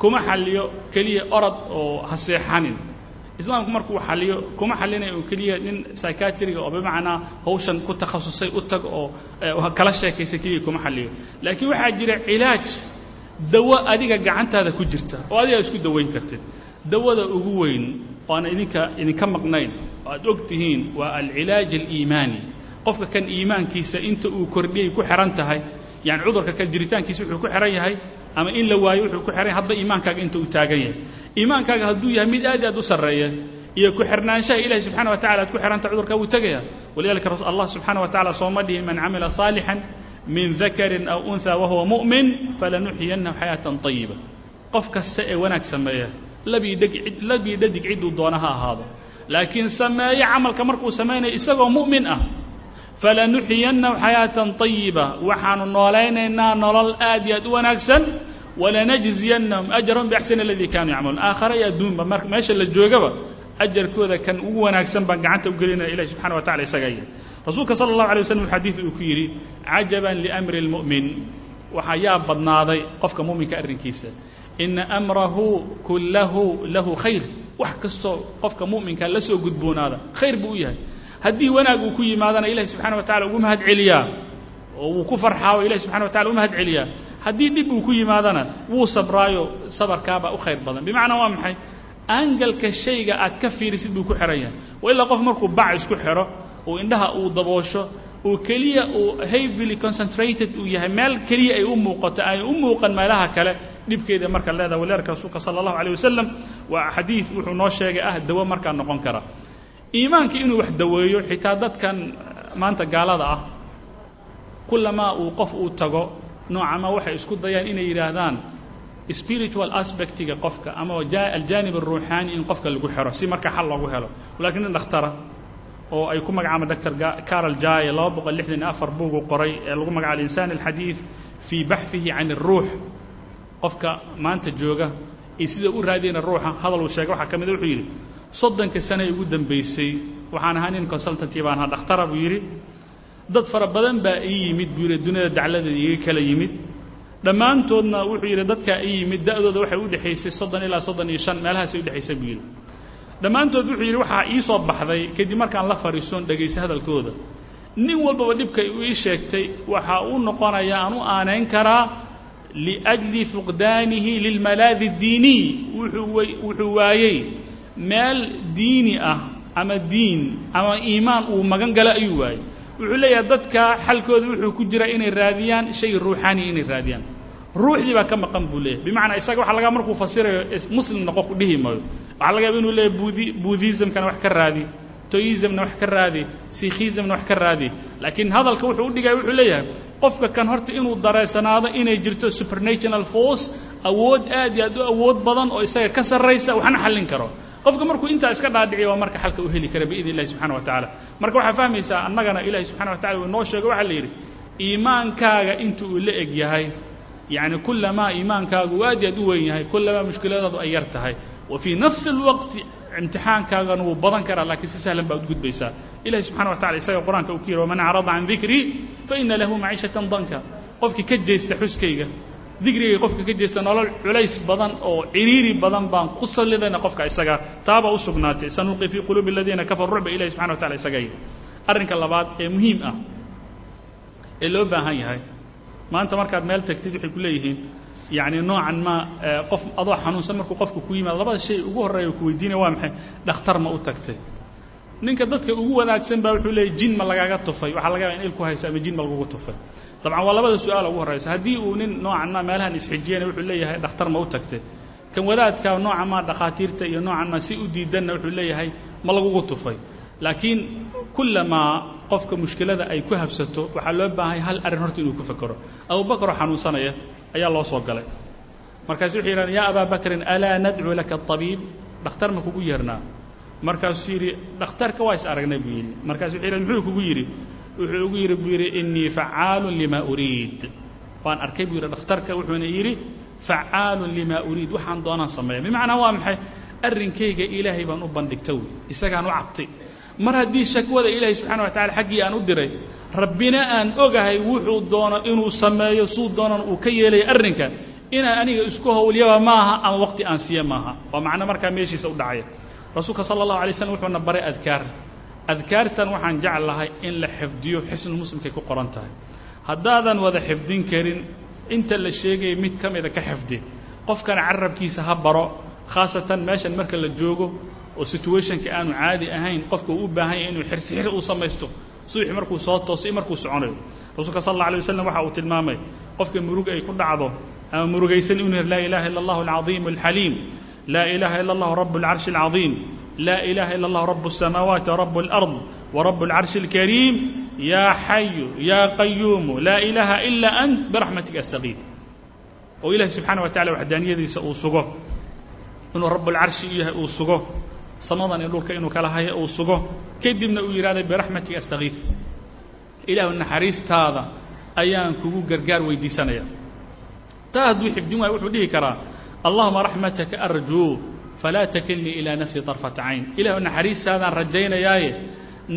kuma xalliyo keliya orod oo ha seexanin. Islaamku markuu xalliyo kuma xallinayo oo keliya nin psychiatriga oo bimacnaa hawshan ku takhasusay u tag oo kala sheekaysa keliya kuma xalliyo. Laakiin waxaa jira cilaaj dawo adiga gacantaada ku jirta oo adiga isku dawayn kartid. Dawada ugu weyn aan idinka idinka maqnayn oo aad og tihiin waa alcilaaj aliimaani qofka kan iimaankiisa inta uu kordhiyay ku xihan tahay yani cudurka kan jiritaankiisa wuxuu ku xihan yahay ama in la waayo wuxuu ku xihan yahay hadba iimaankaaga inta uu taagan yahay. Iimaankaaga hadduu yahay mid aad aad u sarreeya iyo ku xirnaanshaha ilahi subxana wa tacala aad ku xihanta cudurka wuu tegaya walidalika allah subxana wa tacala sooma dhihin man camila saalixan min dakarin aw unha wahuwa mu'min falanuxyiyannahu xayaatan طayiba qof kasta ee wanaag sameeya labii dhadig cidduu doona ha ahaado. Laakiin sameeye camalka markuu samaynayo isagoo mu'min ah falanuxyiyannahu xayaatan طayiba waxaanu noolaynaynaa nolol aad iyo aad u wanaagsan walanajziyannahum ajrahum biaxsani aladii kaanuu yacmaluun aakhare iyo adduunba mar meesha la joogaba ajarkooda kan ugu wanaagsan baan gacanta u gelinaya ilahi subxana wa tacala isagaa yidhi rasuulka sala allahu alay waslam xadiid uu ku yidhi cajaban liamri اlmu'min waxaa yaa badnaaday qofka mu'minka arrinkiisa ina amrahu kullahu lahu khayr wax kastoo qofka mu'minka la soo gudboonaada khayr buu u yahay haddii wanaag uu ku yimaadana ilahi subxana wa tacala ugu mahad celiyaa oo wuu ku farxaa oo ilahi subxana wa tacala u mahad celiyaa haddii dhib uu ku yimaadana wuu sabraayo sabarkaabaa u khayr badan. Bimacnaa waa maxay? Angalka shayga aad ka fiirisid buu ku xihan yahay. Wa ilaa qof markuu bac isku xidho uu indhaha uu daboosho uu keliya uu heavily concentrated uu yahay meel keliya ay u muuqato ay u muuqan meelaha kale dhibkeeda marka leedaha walidalika rasuulka sala allahu alayh wasalam waa xadiid wuxuu noo sheegay ah dawo markaa noqon kara iimaanka inuu wax daweeyo xitaa dadkan maanta gaalada ah kullamaa uu qof uu tago noocama waxay isku dayaan inay yidhaahdaan spiritual aspectiga qofka ama aljaanib aruuxaani in qofka lagu xiro si marka xal loogu helo. Laakiin nin dhakhtara oo ay ku magacaaba dr carol jaye laba boqol lixdan afar buugu qoray ee lagu magaca alinsaan alxadiid fii baxfihi can اruux qofka maanta jooga iyo sida u raadiyana ruuxa hadal uu sheegay waxaa ka mida wuxuu yidhi soddonka sane ugu dambaysay waxaan ahaa nin consultanti baan ahaa dhakhtara buu yidhi dad fara badan baa ii yimid buu yidhi duniyada dacladeeda iga kala yimid. Dhammaantoodna wuxuu yidhi dadkaa ii yimid da'dooda waxay u dhexaysay soddon ilaa soddon iyo shan meelahaasay udhexaysay buu yidhi. Dhammaantood wuxuu yidhi waxaa ii soo baxday kadib markaan la fadhiisoon dhegaysa hadalkooda. Nin walbaba dhibka ii sheegtay waxa uu noqonaya aan u aanayn karaa liajli fuqdaanihi lilmalaadi اdiiniy wuxuu waayey meel diini ah ama diin ama iimaan uu magan gala ayuu waayey. Wuxuu leeyahay dadka xalkooda wuxuu ku jira inay raadiyaan shay ruuxaani inay raadiyaan. Ruuxdii baa ka maqan buu leeyahy bimacnaa isaga waxa laga markuu fasirayo muslim noqo ku dhihi maayo. Waxaa laga yaaba inuu leeyahy budi budhismkana wax ka raadi toismna wax ka raadi sikhismna wax ka raadi. Laakiin hadalka wuxuu u dhigaya wuxuu leeyahay qofka kan horta inuu dareesanaado inay jirto supernatural force awood aad iyo aad u awood badan oo isaga ka sarraysa waxna xallin karo. Qofka markuu intaa iska dhaadhiciya waa marka xalka u heli kara biidn illahi subxana wa tacala marka waxaa fahmaysaa annagana ilahi subxana wa tacala uu inoo sheego waxaa la yidhi iimaankaaga inta uu la eg yahay yacni kullamaa iimaankaagu aad iyo aad u weyn yahay kullamaa mushkiladaadu ay yar tahay. Wa fii nafsi alwaqti imtixaankaagana wuu badan karaa laakiin si sahlan baad gudbaysaa ilahi subxana wa tacala isaga qur'aanka uu ku yidhi waman acrada can dikrii fa ina lahu maciishatan danka. Qofkii ka jeesta xuskayga dikrigay qofka ka jeesta nolol culays badan oo ciriiri badan baan ku sallidayna qofka isaga. Taabaa u sugnaatay sanulqi fii quluubi aladiina kafaruu rucba ilahi subxana wa tacala isagay arrinka labaad ee muhiim ah ee loo baahan yahay maanta markaad meel tagtid waxay ku leeyihiin yacni noocan ma qof adoo xanuunsan markuu qofku ku yimaado labada shay ugu horreeya ku weydiinaya waa maxay? Dhakhtar ma u tagtay. Ninka dadka ugu wanaagsan baa wuxuu leeyay jin ma lagaaga tufay. Waxaa laga yaba in il ku hayso ama jin ma lagugu tufay. Dabcan waa labada su'aal ugu horraysa haddii uu nin noocan ma meelahan isxijiyana wuxuu leeyahay dhakhtar ma u tagtay. Kan wadaadka noocan ma dhakhaatiirta iyo noocan ma si u diidanna wuxuu leeyahay ma lagugu tufay laakiin kullamaa qofka mushkilada ay ku habsato waxaa loo baahay hal arrin horta inuu ku fakero abubakaroo xanuunsanaya ayaa loo soo galay. Markaasu wuxuu yidhahan yaa abaa bakrin alaa nadcuu laka abiib dhakhtar ma kugu yeernaa. Markaasuu yidhi dhakhtarka waa is aragnay buu yidhi. Markaasu wuxuu yidhi muxuu kugu yidhi? Wuxuu ugu yidhi buu yidhi innii facaalun limaa uriid. Waan arkay buu yidhi dhakhtarka wuxuuna yidhi facaalun limaa uriid. Waxaan doonaan sameeya bimacnaa waa maxay? Arrinkayga ilaahay baan u bandhigta wey isagaan u cabtay mar haddii shakwada ilaahay subxana wa tacala xaggii aan u diray rabbina aan ogahay wuxuu doono inuu sameeyo suu doonan uu ka yeelaya arrinka inaan aniga isku howlyaba maaha ama waqti aan siiya maaha. Waa macno markaa meeshiisa u dhacaya. Rasuulka sala allahu alay slam wuxuuna baray adkaar. Adkaartan waxaan jeclahay in la xifdiyo xisnu muslimkay ku qoran tahay. Haddaadan wada xifdin karin inta la sheegaya mid ka mida ka xifdi. Qofkana carabkiisa ha baro khaasatan meeshan marka la joogo oo situationka aanu caadi ahayn qofka u baahan yahay inuu xirsixir uu samaysto subaxii markuu soo tooso iyo markuu soconayo. Rasuulka sal alla alay wasalam waxa uu tilmaamay qofka murug ay ku dhacdo ama murugaysan inuu laa ilaha illa allahu alcadiim alxaliim laa ilaha illa allahu rabu alcarshi alcadiim laa ilaha illa allahu rabu الsamaawaati warabu alard warabu alcarshi alkariim yaa xayu yaa qayuumu laa ilaha ila ant biraxmatika astaqiif oo ilahi subxaana wa tacala waxdaaniyadiisa uu sugo inuu rabulcarshi u yahay uu sugo samadan iyo dhulka inuu kala hayo uu sugo kadibna uu yidhahday biraxmatika astakiif ilaahu naxariistaada ayaan kugu gargaar weydiisanaya taa hadduu xifdin waayo wuxuu dhihi karaa allahuma raxmataka arjuu falaa takilnii ilaa nafsii طarfata cayn. Ilaahu naxariistaadaan rajaynayaaye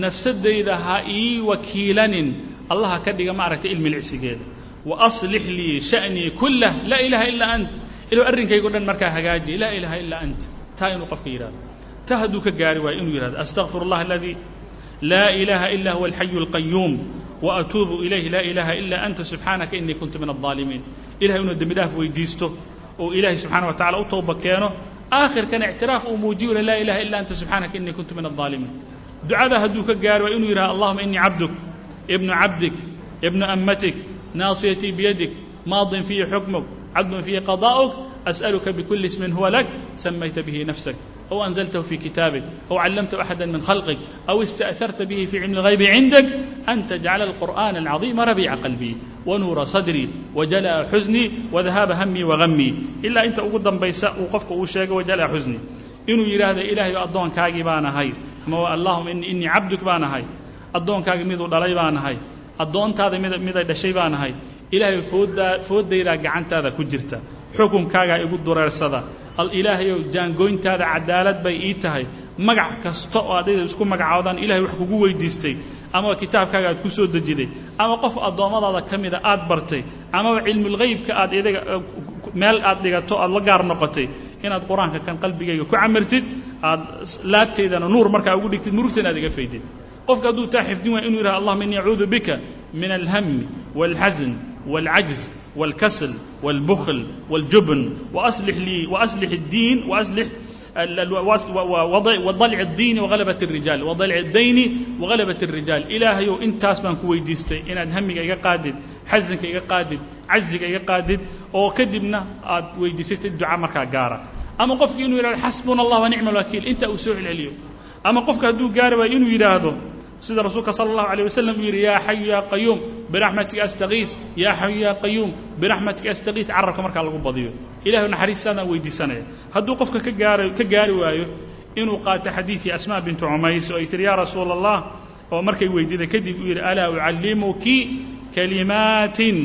nafsadayda ha ii wakiilanin allaha ka dhiga ma aragtay ilmilicsigeeda waaslix lii sha'nii kullah laa ilaha ilaa ant. Ilahu arrinkaygo dhan markaa hagaajiya laa ilaha ilaa ant. Taa inuu qofka yidhahdo ta hadduu ka gaari waayo inuu yidhahdo astaqfir اllah اladii laa ilaaha ila huwa اlxayu اlqayuum waatuubu ilayh laa ilaaha ila anta subxaanaka inii kuntu min aلظaalimiin ilahay inuu dembi dhaaf weydiisto oo ilaahay subxana wa tacala u tooba keeno aakhirkana ictiraaf uu muujiyo laa ilaha ila anta subxaanaka inii kuntu min aلظaalimiin ducadaa hadduu ka gaari waayo inuu yidhahdo allahuma inii cabduk ibnu cabdik ibnu ammatik naasiyatii biyadik maadin fiihi xukmuk cadlun fiihi qadaa'uk as'aluka bikuli ismin huwa lak samayta bihi nafsak. أو أنزلته في كتابك أو علمته أحدا من خلقك أو استأثرت به في علم الغيب عندك أن تجعل القرآن العظيم ربيع قلبي ونور صدري وجلاء حزني وذهاب همي وغمي إلا أنت أقول بيساء وقفك وشيك وجلاء حزني إنه يراد إلهي أدون كاجي بانا هاي اللهم إني, إني عبدك بانا هاي أدون كاجي ميدو دلي بانا هاي أدون تاذا ميدا دشي بانا هاي إلهي فود فود ديرا قعنت هذا al ilaahayow jaangooyntaada cadaalad bay ii tahay. Magac kasta oo adayda isku magacaabadaan ilahay wax kugu weydiistay amaba kitaabkaaga aad ku soo dejiday ama qof addoommadaada ka mida aad bartay amaba cilmulghaybka aad idaga eh, meel aad dhigato aad la gaar noqotay inaad qur'aanka kan qalbigayga ku camartid aad laabtaydana nuur markaa ugu dhigtid murugtana aad iga faydid qofka hadduu taa xifdin waay inuu yidhaha allahuma inni acuudu bika min alhami walxasn wاlcajz والكسل والبخل والجبن وأصلح لي وأصلح الدين وأصلح wadalc الdiini وغalabaة الrijaal wadalc الdayni وغalabaة الrijaal ilaahayow intaas baan ku weydiistay inaad hamiga iga qaadid xasanka iga qaadid caziga iga qaadid oo kadibna aad weydiisatid duca markaa gaara ama qofki inuu yidhahdo xasbuna allah wanicma alwakiil inta uu soo celceliyo ama qofka hadduu gaari waayo inuu yidhaahdo sida rasuulka sala allahu alيyh wasalam uu yidhi yaa xayu yaa qayuum biraxmatika astakiid yaa xayu yaa qayuum biraxmatika astakiid carabka markaa lagu badiyo ilahay naxariistaadaan weydiisanaya hadduu qofka ka gaara ka gaari waayo inuu qaato xadiidkii asmaa bintu cumays oo ay tihi yaa rasuula allah oo markay weydiiday kadib uu yidhi alaa ucallimuki kalimaatin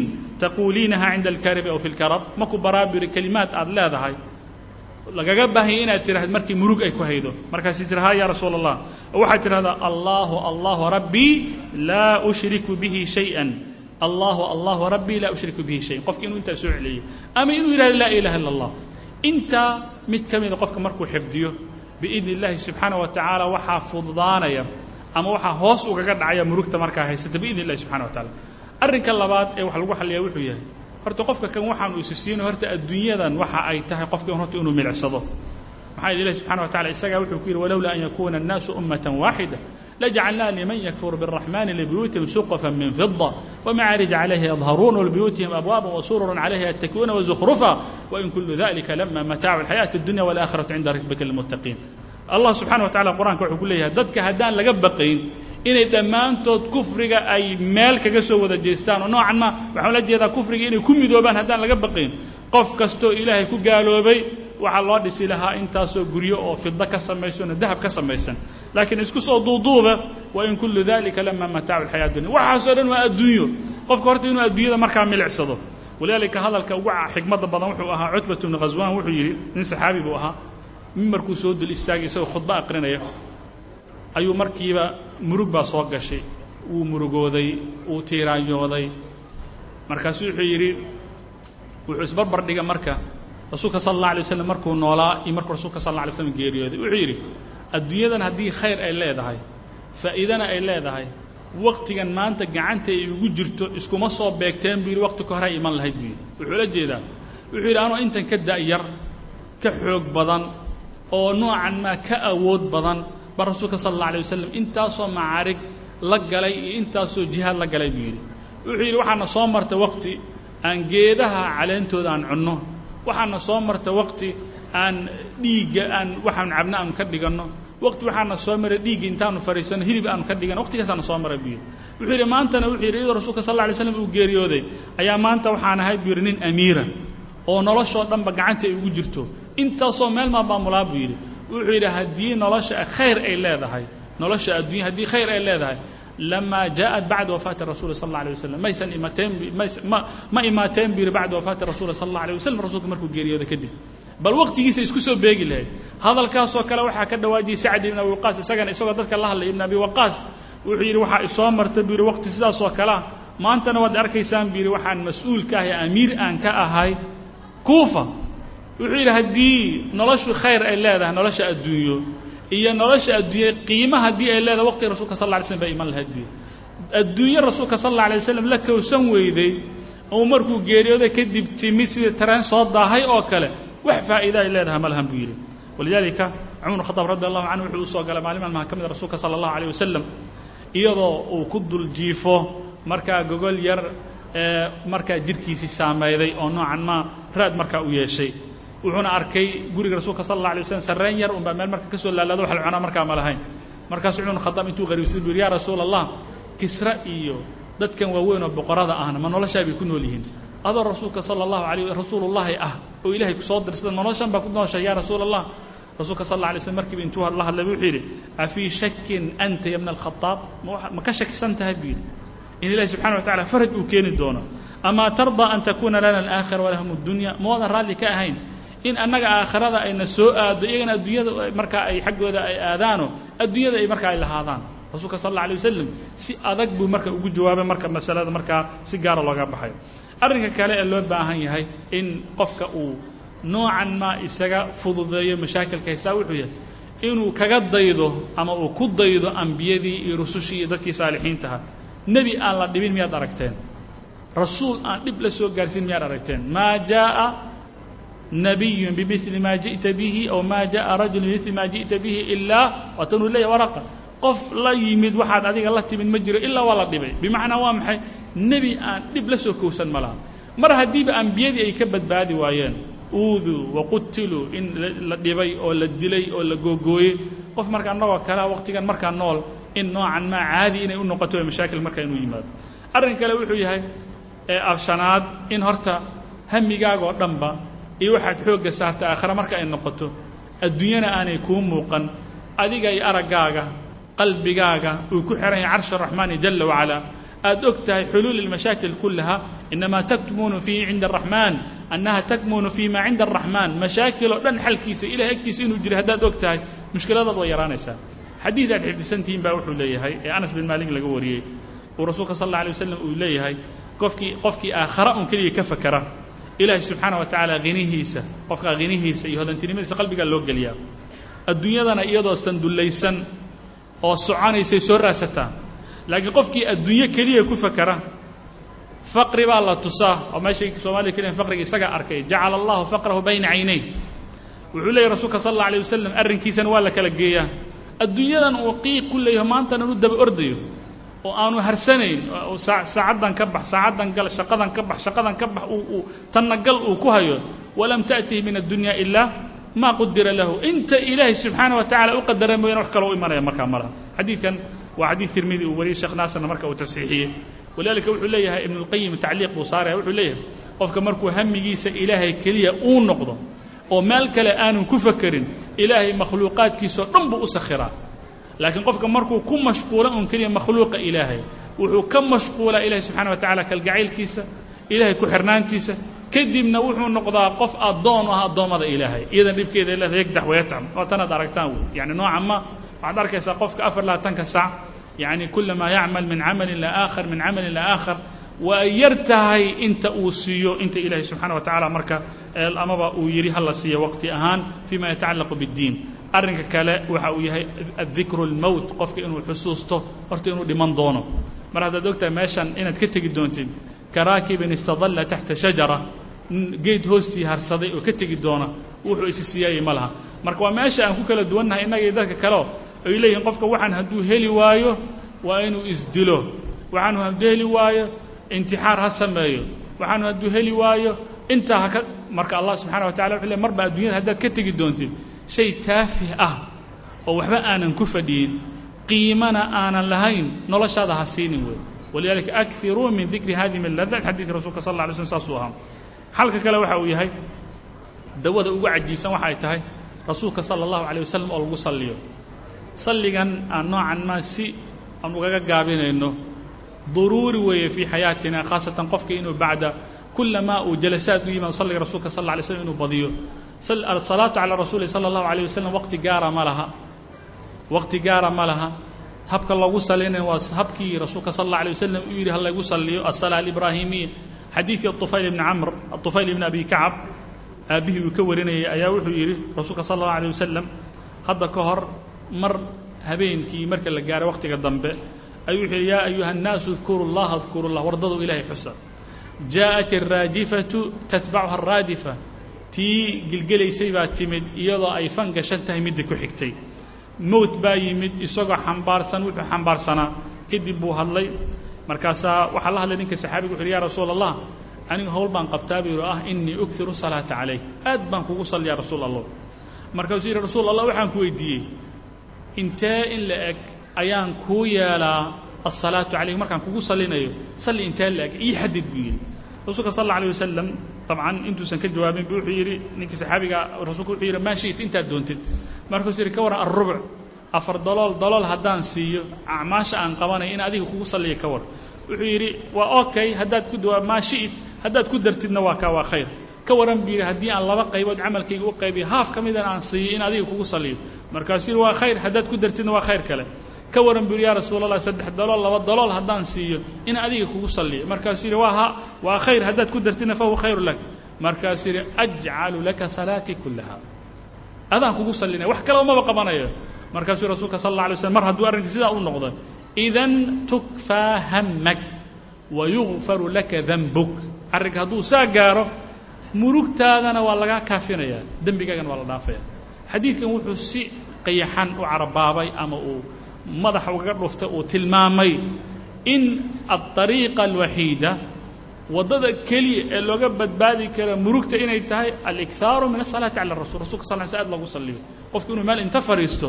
taquuliinaha cinda alkarabi aw fi lkarab maku baraabiri kelimaad aad leedahay lagaga baahanya inaad tidhahd markii murug ay ku haydo markaasi tiri ha yaa rasuula allah oo waxaad tidhahdaa allahu allahu rabbii laa ushriku bihi shayئan allahu allahu rabbii laa ushriku bihi shayan qofka inuu intaa soo celiyo ama inuu yidhahdo laa ilaha illa allah intaa mid ka mida qofka markuu xifdiyo biidni اllahi subxaanaه wa tacaala waxaa fududaanaya ama waxaa hoos ugaga dhacaya murugta markaa haysata biidni اllahi subxana wa taala arrinka labaad ee wax lagu xalliyaa wuxuu yahay horta qofka kan waxaanu isi siino horta adduunyadan waxa ay tahay qofka horta inuu milicsado maxaa yidhi ilahi subxana wa tacala isagaa wuxuu ku yidhi walowlaa an yakuuna الnaasu ummatan waaxida lajacalnaa liman yakfur biالraxmani libuyuutihim suqفa min fida wmacaarij calayha yadharuuna walbuyuutihim abwaaba wasururan calayha yattakiuuna wazukrufa wain kulu dalika lama mataacu alxayaati اdunya walakhiratu cinda rabbika lilmuttaqiin allah subxana wa tacala qur'anka wuxuu ku leeyahay dadka haddaan laga baqayn inay dhammaantood kufriga ay meel kaga soo wada jeestaan oo noocan ma waxaan la jeedaa kufriga inay ku midoobaan haddaan laga baqayn qof kastoo ilaahay ku gaaloobay waxaa loo dhisi lahaa intaasoo guryo oo fido ka samaysan oo dahab ka samaysan. Laakiin isku soo duuduuba wain kullu dalika lama mataacu alxayaa dunya. Waxaasoo dhan waa adduunyo. Qofka horta inuu adduunyada markaa milicsado walidaalika hadalka ugu xigmadda badan wuxuu ahaa cutbat bnu khaswaan wuxuu yidhi nin saxaabi buu ahaa mimbarkuu soo dul istaagay isagoo khudbo aqrinaya ayuu markiiba murug baa soo gashay. Wuu murugooday wuu tiiraanyooday. Markaasuu wuxuu yidhi wuxuu isbarbar dhiga marka. Rasuulka sala allah alay waslam markuu noolaa iyo markuu rasuulka sal alla alay slam geeriyooday. Wuxuu yidhi adduunyadan haddii khayr ay leedahay faa'iidana ay leedahay waqtigan maanta gacanta ay ugu jirto iskuma soo beegteen buu yidhi waqti ka hore ay iman lahayd buu yidhi. Wuxuu la jeedaa. Wuxuu yidhi anoo intan ka da'yar ka xoog badan oo noocan maa ka awood badan ba rasuulka sala allah alay wasalam intaasoo macaarig la galay iyo intaasoo jihaad la galay buu yidhi. Wuxuu yidhi waxaana soo marta waqti aan geedaha caleentooda aan cunno. Waxaana soo marta waqti aan dhiigga aan waxaan cabno aanu ka dhiganno. Waqti waxaana soo maray dhiigga intaanu fariisanno hilib aanu ka dhiganno. Waqtigaasaana soo maray buu yidhi. Wuxuu yidhi maantana wuxuu yidhi iyadoo rasuulka sal alla alay slam uu geeriyooday ayaa maanta waxaan ahay buu yidhi nin amiira oo noloshoo dhanba gacanta ay ugu jirto intaasoo meel maa maamulaa buu yidhi wuxuu yidhi haddii nolosha khayr ay leedahay nolosha adduunya haddii khayr ay leedahay lamaa jaaءat bacda wafaati rasuli sal اlla alيه waslm maysan imaateen ma ma imaateen buu yidhi bacda wafaati rasuli sal اlla alيه waslm rasuulka markuu geeriyooda kadib bal waqtigiisa isku soo beegi lahayd hadalkaasoo kale waxaa ka dhawaajiyey sacd ibn abi waqaas isagana isagoo dadka la hadlay ibn abi waqaas wuxuu yidhi waxaa isoo marta buu yidhi waqti sidaasoo kalea maantana waad arkaysaan buu yidhi waxaan mas-uul ka ahay amiir aan ka ahay kuufa. Wuxuu yidhi haddii noloshu khayr ay leedahay nolosha adduunyo iyo nolosha adduunye qiima haddii ay leedahay waqtiga rasulka sal lla alay slm bay iman lahayd buy adduunye rasuulka sal alla alay waslam la kowsan weyday oo markuu geeriyooda kadib timid sidii tareen soo daahay oo kale. Wax faa'iida ay leedahay ma lahan buu yidhi. Walidaalika cumar khadaab radi allahu canhu wuxuu u soo galay maalin maalmaha ka rasuulka sala allahu alayh wasalam iyadoo uu ku dul jiifo markaa gogol yar markaa jirhkiisii saameeyday oo noocan maa raad markaa u yeeshay. Wuxuuna arkay guriga rasuulka sal alla alay waslam sarreen yar unbaa meel marka ka soo laalaado wax la cunaa markaa ma lahayn. Markaasuu cumar khadaab intuu qariibsaday buu yidhi yaa rasuula allah kisra iyo dadkan waaweyn oo boqorada ahna ma noloshaa bay ku nool yihiin. Adoo rasuulka sala allahu alayh rasuulullahi ah oo ilaahay ku soo dirsada ma noloshan baa ku nooshay yaa rasuula allah rasuulka sal alla alay slm markiiba intuu la hadlay wuxuu yidhi afii shakin anta ya bna alkhadaab ma ka shakisan tahay buu yidhi in ilahi subxana wa tacala faraj uu keeni doono. Amaa tardaa an takuuna lana alaakhira walahum addunya. Ma raalli ka ahayn in annaga aakhirada ayna soo aado iyagana adduunyada markaa ay xaggooda ay aadaano adduunyada ay markaa ay lahaadaan. Rasuulka sal alla alay wasalam si adag buu marka ugu jawaabay marka masalada markaa si gaara looga baxay. Arrinka kale ee loo baahan yahay in qofka uu noocan maa isaga fududeeyo mashaakilka haysaa wuxuu yahay inuu kaga daydo ama uu ku daydo ambiyadii iyo rusushii iyo dadkii saalixiintaha nebi aan la dhibin miyaad aragteen? Rasuul aan dhib la soo gaarsiin miyaad aragteen? Maa jaa'a nabiyun bimili maa ji'ta bihi aw maa jaءa rajulu bimili maa ji'ta bihi ilaa waatanuu leeyahy waraqa. Qof la yimid waxaad adiga la timid ma jiro ilaa waa la dhibay. Bimacnaa waa maxay? Nebi aan dhib la soo kowsan ma laha. Mar haddiiba ambiyadii ay ka badbaadi waayeen uuduu waqutiluu in la dhibay oo la dilay oo la googooyey. Qof marka annagoo kalea waqtigan markaa nool in noocan maa caadi inay u noqoto mashaakil markaa inuu yimaado. Arrin kale wuxuu yahay ee abshanaad in horta hamigaagoo dhanba iyo waxaad xoogga saarta aakhare marka ay noqoto adduunyana aanay kuu muuqan adiga iyo araggaaga qalbigaaga uu ku xihan yahay carshi araxmaani jala wacalaa aad og tahay xuluul ilmashaakil kullaha inamaa takmunu fiihi cinda araxmaan annaha takmunu fii maa cinda araxmaan mashaakil oo dhan xalkiisa ilahay agtiisa inuu jiro haddaad og tahay mushkiladaad way yaraanaysaa xadiid aad xifdisantihiin baa wuxuu leeyahay ee anas bin maalik laga wariyey. Uu rasuulka sal alla alay wasalam uu leeyahay qofkii qofkii aakhara un keliya ka fakera ilaahay subxaana wa tacaala hinihiisa qofka hinihiisa iyo hodantinimadiisa qalbigaa loo geliyaa. Adduunyadana iyadoo sandullaysan oo soconaysay soo raasataa laakiin qofkii adduunyo keliya ku fakera faqri baa la tusaa. Oo meeshay soomaliya keliya faqriga isagaa arkay. Jacala allahu faqrahu bayna caynay wuxuu leeyahy rasuulka sal alla alay wasalam arrinkiisana waa la kala geeyaa adduunyadan uu qiiq ku leeyaho maantana inu daba ordayo oo aanu harsanayn saacaddan ka bax saacaddan gal shaqadan ka bax shaqadan ka bax tanna gal uu ku hayo walam ta'tihi min addunya ilaa maa qudira lahu. Inta ilaahay subxaana wa tacala u qadara mooyane wax kaloo u imanaya markaa ma xadiidkan waa xadiid tirmidi uu wariyey sheekh naasirna marka uu tasxiixiyey. Walidalika wuxuu leeyahay ibnu اlqayim tacliiq buu saaraya wuxuu leeyahay qofka markuu hamigiisa ilaahay keliya uu noqdo oo meel kale aanu ku fakerin ilaahay makhluuqaadkiisao dhan buu u sakhiraa. Laakiin qofka markuu ku mashquula un keliya makhluuqa ilaahay wuxuu ka mashquulaa ilahay subxana wa tacala kalgacaylkiisa ilahay ku xirnaantiisa kadibna wuxuu noqdaa qof addoon ah addoommada ilaahay. Iyadan dhibkeeda leeda yagdax wayatcam waa tanaad aragtaan wey yani nooca ma waxaad arkaysaa qofka afar labaatanka sac yani kulamaa yacmal min camalin la aakhar min camalin la aakhar waa yar tahay inta uu siiyo inta ilaahay subxaana wa tacala marka amaba uu yidhi hala siiyo waqti ahaan fima yatacallaqu biddiin. Arrinka kale waxa uu yahay adikru اlmowt qofka inuu xusuusto horta inuu dhiman doono. Mar haddaad ogtahay meeshan inaad ka tegi doontid karaakibin istadalla taxta shajara geed hoostii harsaday oo ka tegi doona wuxuu isi siyaayey ma laha. Marka waa meesha aan ku kala duwannahay innaga dadka kaleo ay leeyihiin qofka waxaan hadduu heli waayo waa inuu isdilo waxaanu hadduu heli waayo intixaar ha sameeyo. Waxaanu hadduu heli waayo intaa haka marka allah subxana wa tacala wuxuu le marba adduunyada haddaad ka tegi doontid shay taafih ah oo waxba aanan ku fadhiyin qiimana aanan lahayn noloshaada ha siinin wey walidalika akfiruu min dikri hadihi miladaat xadiidka rasuulka sal alla alay slm saasuu ahaa. Xalka kale waxa uu yahay dawada ugu cajiibsan waxa ay tahay rasuulka sala allahu calayh wasalam oo lagu salliyo. Salligan aan noocan maa si aan ugaga gaabinayno daruuri weeye fii xayaatina khaasatan qofka inuu bacda kulamaa uu jalasaad u yimaado salliga rasuulka sal lay slm inuu badiyo salaatu calaa rasuuli sala allahu alayh wasalam waqti gaara ma laha waqti gaara ma laha habka loogu salinay waa habkii rasuulka sal alla alay wasalam uu yidhi ha laygu salliyo asala alibraahimiya xadiidkii atufayl ibni camr atufayl ibni abi kacab aabbihii uu ka warinayay ayaa wuxuu yidhi rasuulka sala allahu alay wasalam hadda ka hor mar habeenkii marka la gaaray waqtiga dambe ayuu wuxuu yidhi yaa ayuha annaasu dkuru llaha dkuru llah wardadu ilaahay xusa. Jaa'at araadifatu tatbacuha araadifa tii gilgelaysay baa timid iyadoo ay fan gashan tahay midda ku xigtay. Mowt baa yimid isagoo xambaarsan wuxuu xambaarsanaa. Kadib buu hadlay markaasaa waxaa la hadlay ninka saxaabiga wuxu uhi ya rasuul allah anigu howl baan qabtaa buu yidhi ah innii uktiru salaata calayk aad baan kugu salliyaa rasuul allah markaasuu yidhi rasuul allah waxaan ku weydiiyey intee in la eg ayaan kuu yeelaa asalaatu calayk markaan kugu sallinayo salli intee la eg ii xadid buu yidhi. Rasuulka sal alay wasalam dabcan intuusan ka jawaabin bu wuxuu yidhi ninkii saxaabiga rasuulku wuxuu yidhi maa shi'ta intaad doontid. Markaasuu yidhi ka warran alrubuc afar dalool dalool haddaan siiyo acmaasha aan qabanay in adiga kugu salliya ka war. Wuxuu yidhi waa okay haddaad ku dawaa maa shi'id haddaad ku dartidna waa kaa waa khayr. Ka waran buu yidhi haddii aan laba qaybood camalkayga u qaybiyo haaf ka midana aan siiyo in adiga kugu salliyo. Markaasuu yidhi waa khayr haddaad ku dartidna waa khayr kale ka waran buu yaa rasuul allah saddex dalool laba dalool haddaan siiyo in adiga kugu salliyo. Markaasuu yidhi waa ha waa khayr haddaad ku dartidna fahuwa khayru lak. Markaasuu yidhi ajcalu laka salaatii kullaha. Adaan kugu sallinaya wax kale umaba qabanayo. Markaasuu rasuulka sal alla alay slm mar hadduu arrinka sidaa u noqdo idan tukfaa hammak wa yugfaru laka danbuk arrinka hadduu saa gaaro murugtaadana waa lagaa kaafinayaa dembigaagana waa la dhaafaya. Xadiidkan wuxuu si qayaxan u carabaabay ama uu madaxa ugaga dhuftay uu tilmaamay in aلطariiqa alwaxiida waddada keliya ee looga badbaadi kara murugta inay tahay alikhaaru min asalaati cala rasul rasulka sal sl ad loogu saliyo qofku inuu meel inta fadhiisto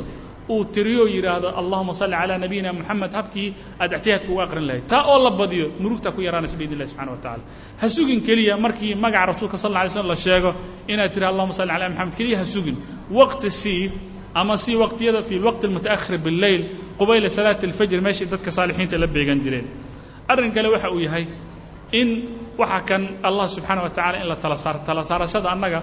uu tiriyo yidhaahdo allahuma salli calaa nabiyina moxamed habkii aad ixtiyaadka uga aqrin lahayd. Taa oo la badiyo murugtaa ku yaraanaysa biidn subxana wa tacala ha sugin keliya markii magaca rasuulka sal alla alay slm la sheego inaad tiri allahuma salli cala moxamed keliya ha sugin. Waqti sii ama si waqtiyada fi lwaqti almutaakhir billeyl qubayla salaati alfajr meeshii dadka saalixiinta la beegan jireen. Arrin kale waxa uu yahay in waxa kan allah subxaana wa tacala in la tala saaro tala saarashada annaga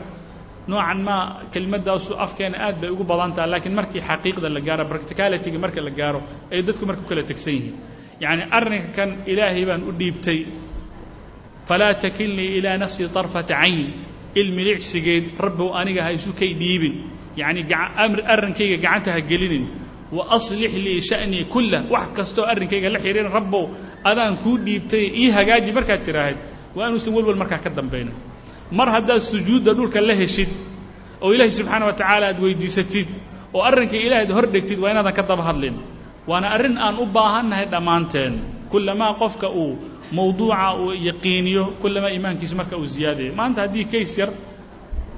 noocan maa kelimadaasu afkeena aad bay ugu badan taha laakiin markii xaqiiqda la gaaro practicalityga marka la gaaro ay dadku marka ku kala tegsan yihiin. Yacni arrinka kan ilaahay baan u dhiibtay falaa takilnii ilaa nafsii طarfata cayn ilmilicsigeed rabbow aniga ha isu kay dhiibin. Yacni arrinkayga gacanta ha gelinin. Wa aslix lii sha'nii kullah wax kastoo arrinkayga la xidhiiran rabbow adaan kuu dhiibtay ii hagaaji markaad tidhaahid waa inuusan welwel markaa ka dambaynin mar haddaad sujuudda dhulka la heshid oo ilaahay subxaana wa tacaala aad weydiisatid oo arrinkii ilaahayd hor dhegtid waa inaadan ka daba hadlin. Waana arrin aan u baahannahay dhammaanteen. Kullamaa qofka uu mawduuca uu yaqiiniyo kullamaa iimaankiisu marka uu ziyaadayo maanta haddii kays yar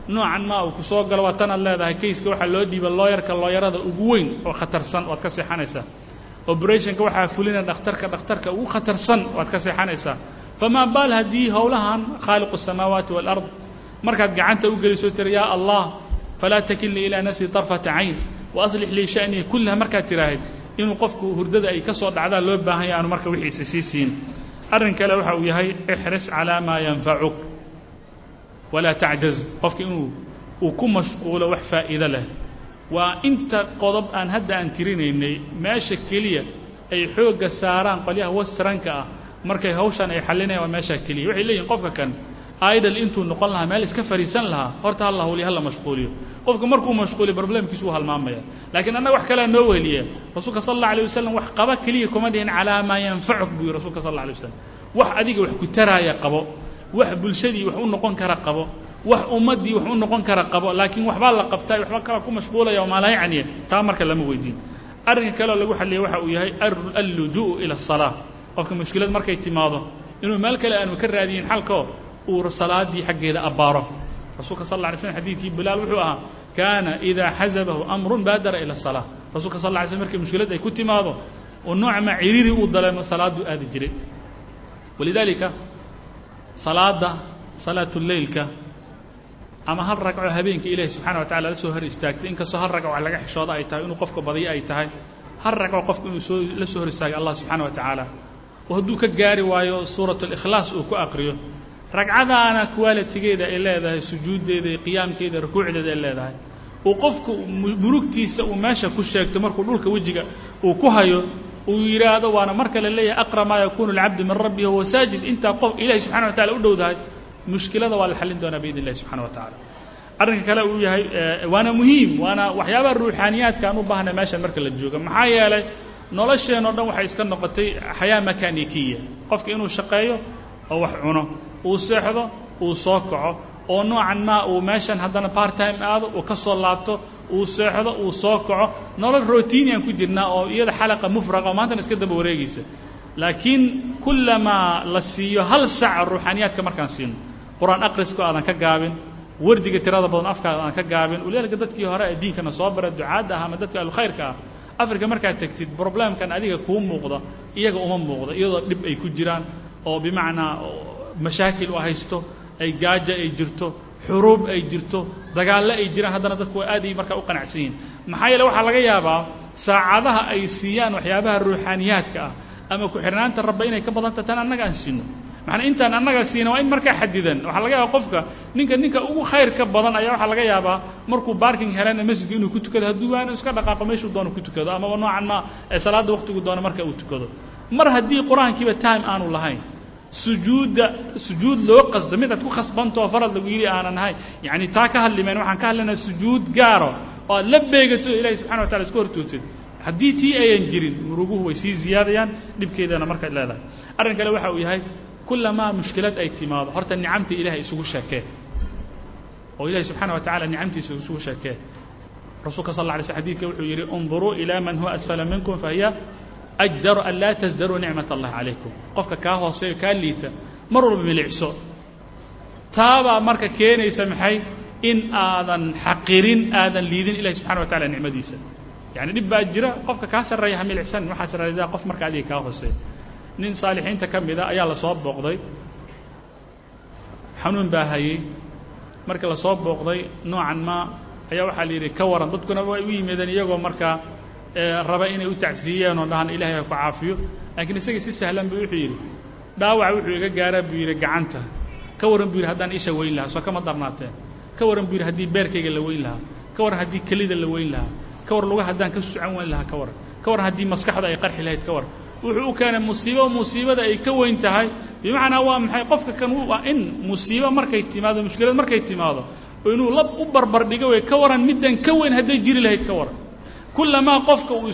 noocan maa uu ku soo galo. Waa tanaad leedahay kayska waxaa loo dhiiba looyarka looyarada ugu weyn oo khatarsan waad ka seexanaysaa. Operationka waxaa fulina dhakhtarka dhakhtarka ugu khatarsan waad ka seexanaysaa famaa baal haddii howlahan khaaliqu الsamaawaati wاlard markaad gacanta u geliso tiri yaa allah falaa takilnii ilaa nafsii طarfata cayn waaslix lii sha'nii kullaha markaad tiraahid inuu qofku hurdada ay ka soo dhacdaan loo baahanya aanu marka wixiisa sii siin arrin kale waxa uu yahay ixris calaa maa yanfacuk walaa tacjaz qofka inuu uu ku mashquulo wax faa'iido leh waa inta qodob aan hadda aan tirinaynay meesha keliya ay xoogga saaraan qolyaha westranka ah markay hawshan ay xallinayan waa meeshaa keliya. Waxay leeyihiin qofka kan idol intuu noqon lahaa meel iska fariisan lahaa horta halla hawli halla mashquuliyo. Qofka markuu mashquuliyo problemkiisu u halmaamaya. Laakiin annaga wax kalea noo weheliya rasuulka sal alla alay wasalam wax qaba keliya kuma dhihin calaa maa yanfacuk buu yihi rasuulka sal alla alay wasalam wax adiga wax ku taraaya qabo wax bulshadii wax u noqon kara qabo wax ummaddii wax u noqon kara qabo laakiin waxbaa la qabtaa waxba kala ku mashquulaya oo maalaa taa marka lama weydiin. Arrinka kaleoo lagu xalliyay waxa uu yahay allujuu'u ila asalaa qofka mushkilad markay timaado inuu meel kale aanu ka raadiyin xalkoo uu salaadii xaggeeda abbaaro. Rasuulka sal alla alay slm xadiidkii bilaal wuxuu ahaa kaana idaa xasabahu amrun baadara ila asalaa rasuulka sal alla alay slm markay mushkilad ay ku timaado oo noocma ciriiri uu daleemo salaaduu aadi jiray walidaalika salaadda salaatuleylka ama hal ragco habeenkii ilaahi subxana wa tacala la soo hor istaagtay inkastoo hal ragco laga xishooda ay tahay inuu qofka badiyo ay tahay hal ragco qofku inuu soo la soo hor istaagay allah subxaana wa tacaala hadduu ka gaari waayo suurat alikhlaas uu ku aqriyo ragcadaana qualitigeeda ay leedahay sujuuddeeda qiyaamkeeda rukuucdeeda ay leedahay. Uu qofku murugtiisa uu meesha ku sheegto markuu dhulka wejiga uu ku hayo uu yidhaahdo waana marka la leeyahay aqra maa yakuunu alcabdu min rabbihi huwa saajid. Intaa qof ilahi subxana wa tacala u dhowdahay mushkilada waa la xallin doonaa biidn illahi subxana wa tacala arrinka kale uu yahay waana muhiim waana waxyaabaha ruuxaaniyaadka aan u baahnay meeshan marka la jooga maxaa yeelay nolosheenoo dhan waxay iska noqotay xayaa makaanikiya. Qofka inuu shaqeeyo oo wax cuno uu seexdo uu soo kaco oo noocan maa uu meeshan haddana part aado uu ka soo laabto uu seexdo uu soo kaco nolol routinian ku jirnaa oo iyada xalaqa mufraqa maantana iska daba wareegaysa. Laakiin kullamaa la siiyo hal saca ruuxaaniyaadka markaan siino qur'aan aqrisko aadan ka gaabin wardiga tirada badan afkaada aan ka gaabin walidaalika dadkii hore ee diinkana soo bara ducaadda ah ama dadka ahlukhayrka ah africa markaad tegtid problemkan adiga kuu muuqda iyaga uma muuqda iyadoo dhib ay ku jiraan oo bimacnaa mashaakil u haysto ay gaaja ay jirto xuruub ay jirto dagaallo ay jiraan haddana dadku waa aad ay markaa u qanacsan yihiin maxaa yeele waxaa laga yaabaa saacadaha ay siiyaan waxyaabaha ruuxaaniyaadka ah ama ku-xirnaanta rabba inay ka badanta tan annaga aan siino maxana intaan annaga siina waa in markaa xadidan waxaa laga yaabaa qofka ninka ninka ugu khayr ka badan ayaa waxaa laga yaabaa markuu barking helana masjidka inuu ku tukado. Hadduu waana iska dhaqaaqo meeshuu doono ku tukado amaba noocan ma salaadda waqtigu doono marka uu tukado. Mar haddii qur'aankiiba time aanu lahayn sujuudda sujuud loo qasdo mid aad ku khasbantao farad lagu yidhi aanan ahayn yacni taa ka hadlimayn waxaan ka hadlaynaa sujuud gaaro oo aad la beegato ilahi subxana wa tacala isku hortootid haddii tii ayan jirin muruguhu way sii ziyaadayaan dhibkeedana markay leedahay. Arrin kale waxa uu yahay kullamaa mushkilad ay timaado. Horta nicamta ilaahay isugu sheekeen oo ilahi subxaana wa tacala nicamtiisa isugu sheekee. Rasuulka sal alay sl xadidka wuxuu yidhi unduruu ilaa man huwa asfala minkum fahiya ajdaru an laa tasdaruu nicmat allahi calaykum qofka kaa hooseeyo kaa liita mar walba milicso taabaa marka keenaysa maxay? In aadan xaqirin aadan liidin ilahi subxana wa tacala nicmadiisa yani dhib baa jira. Qofka kaa sarreeya ha milicsan waxaa sarreedaa qof marka adiga kaa hooseeya nin saalixiinta ka mida ayaa la soo booqday. Xanuun baa hayey marka la soo booqday noocan ma ayaa waxaa la yidhi ka waran dadkuna way u yimaadeen iyagoo markaa raba inay u tacsiiyeen oo dhahan ilahay ha ku caafiyo. Laakiin isagii si sahlan buu wuxuu yidhi dhaawaca wuxuu iga gaaraa buu yidhi gacanta. Ka waran buu yidhi haddaan isha weyn lahaa. Soo kama darnaateen ka waran buu yidhi haddii beerkayga la weyn lahaa. Ka waran haddii kelida la weyn lahaa ka war luga haddaan ka sucan weyn lahaa ka waran ka waran haddii maskaxda ay qarxi lahayd ka waran wuxuu u keenay musiibo musiibada ay ka weyn tahay. Bimacnaa waa maxay? Qofka kan waa in musiibo markay timaado mushkilad markay timaado inuu lab u barbar dhigo wey ka waran middan ka weyn hadday jiri lahayd ka waran kulamaa qofka uu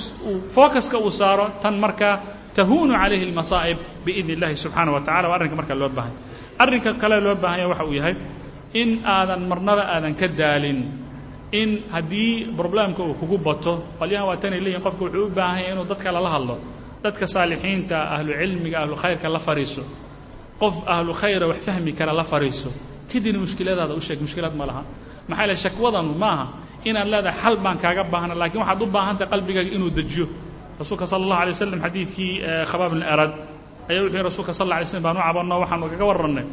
focuska uu saaro tan markaa tahuunu calayhi almasaa'ib biidni illahi subxaana wa tacala waa arrinka markaa loo baahanya. Arrinka kale loo baahanya waxa uu yahay in aadan marnaba aadan ka daalin in haddii probleemka uu kugu bato qolyahan waa tanay leeyihiin qofka wuxuu u baahan yahay inuu dadka lala hadlo. Dadka saalixiinta ahlu cilmiga ahlu khayrka la fariiso. Qof ahlu khayra wax fahmi kara la fariiso. Kadibna mushkiladaada u sheeg mushkilad ma laha. Maxaa le shakwadanu maaha inaad leedahay xal baan kaaga baahna lakiin waxaad u baahantahay qalbigaaga inuu dejiyo. Rasuulka sala allahu alay waslam xadiidkii khabaab bn arad ayaa wuxuu yihi rasuulka sal alla alay slam baan u cabanno waxaanu kaga warrannay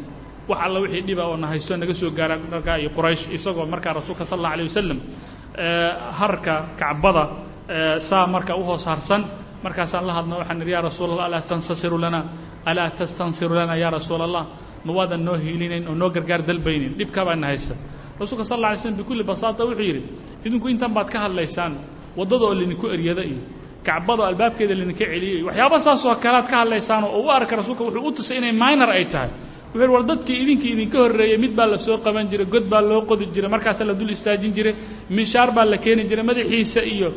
wax alla wixii dhiba oo na haysto naga soo gaara markaa iyo quraysh isagoo markaa rasuulka sal alla alay wasalam harka kacbada saa marka u hoos harsan. Markaasaan la hadno waxaan idhi ya rasuul allah alaa tanstasiru lana alaa tastansiru lana ya rasuula allah ma waadan noo hiilinayn oo noo gargaar dalbaynin dhibkaa baa na haysta. Rasuulka sal alla alay slam bikulli basaata wuxuu yidhi idinku intan baad ka hadlaysaan waddada oo laydinku eryada iyo kacbada albaabkeeda laydinka celiyay. Iyo waxyaaba saasoo kalead ka hadlaysaan oo u arka rasuulka wuxuu u tusay inay minor ay tahay. Wuxuu war dadkii idinkii idinka horreeyey mid baa la soo qaban jiray god baa loo qodi jiray markaasaa la dul istaajin jiray minshaar baa la keeni jiray madaxiisa iyo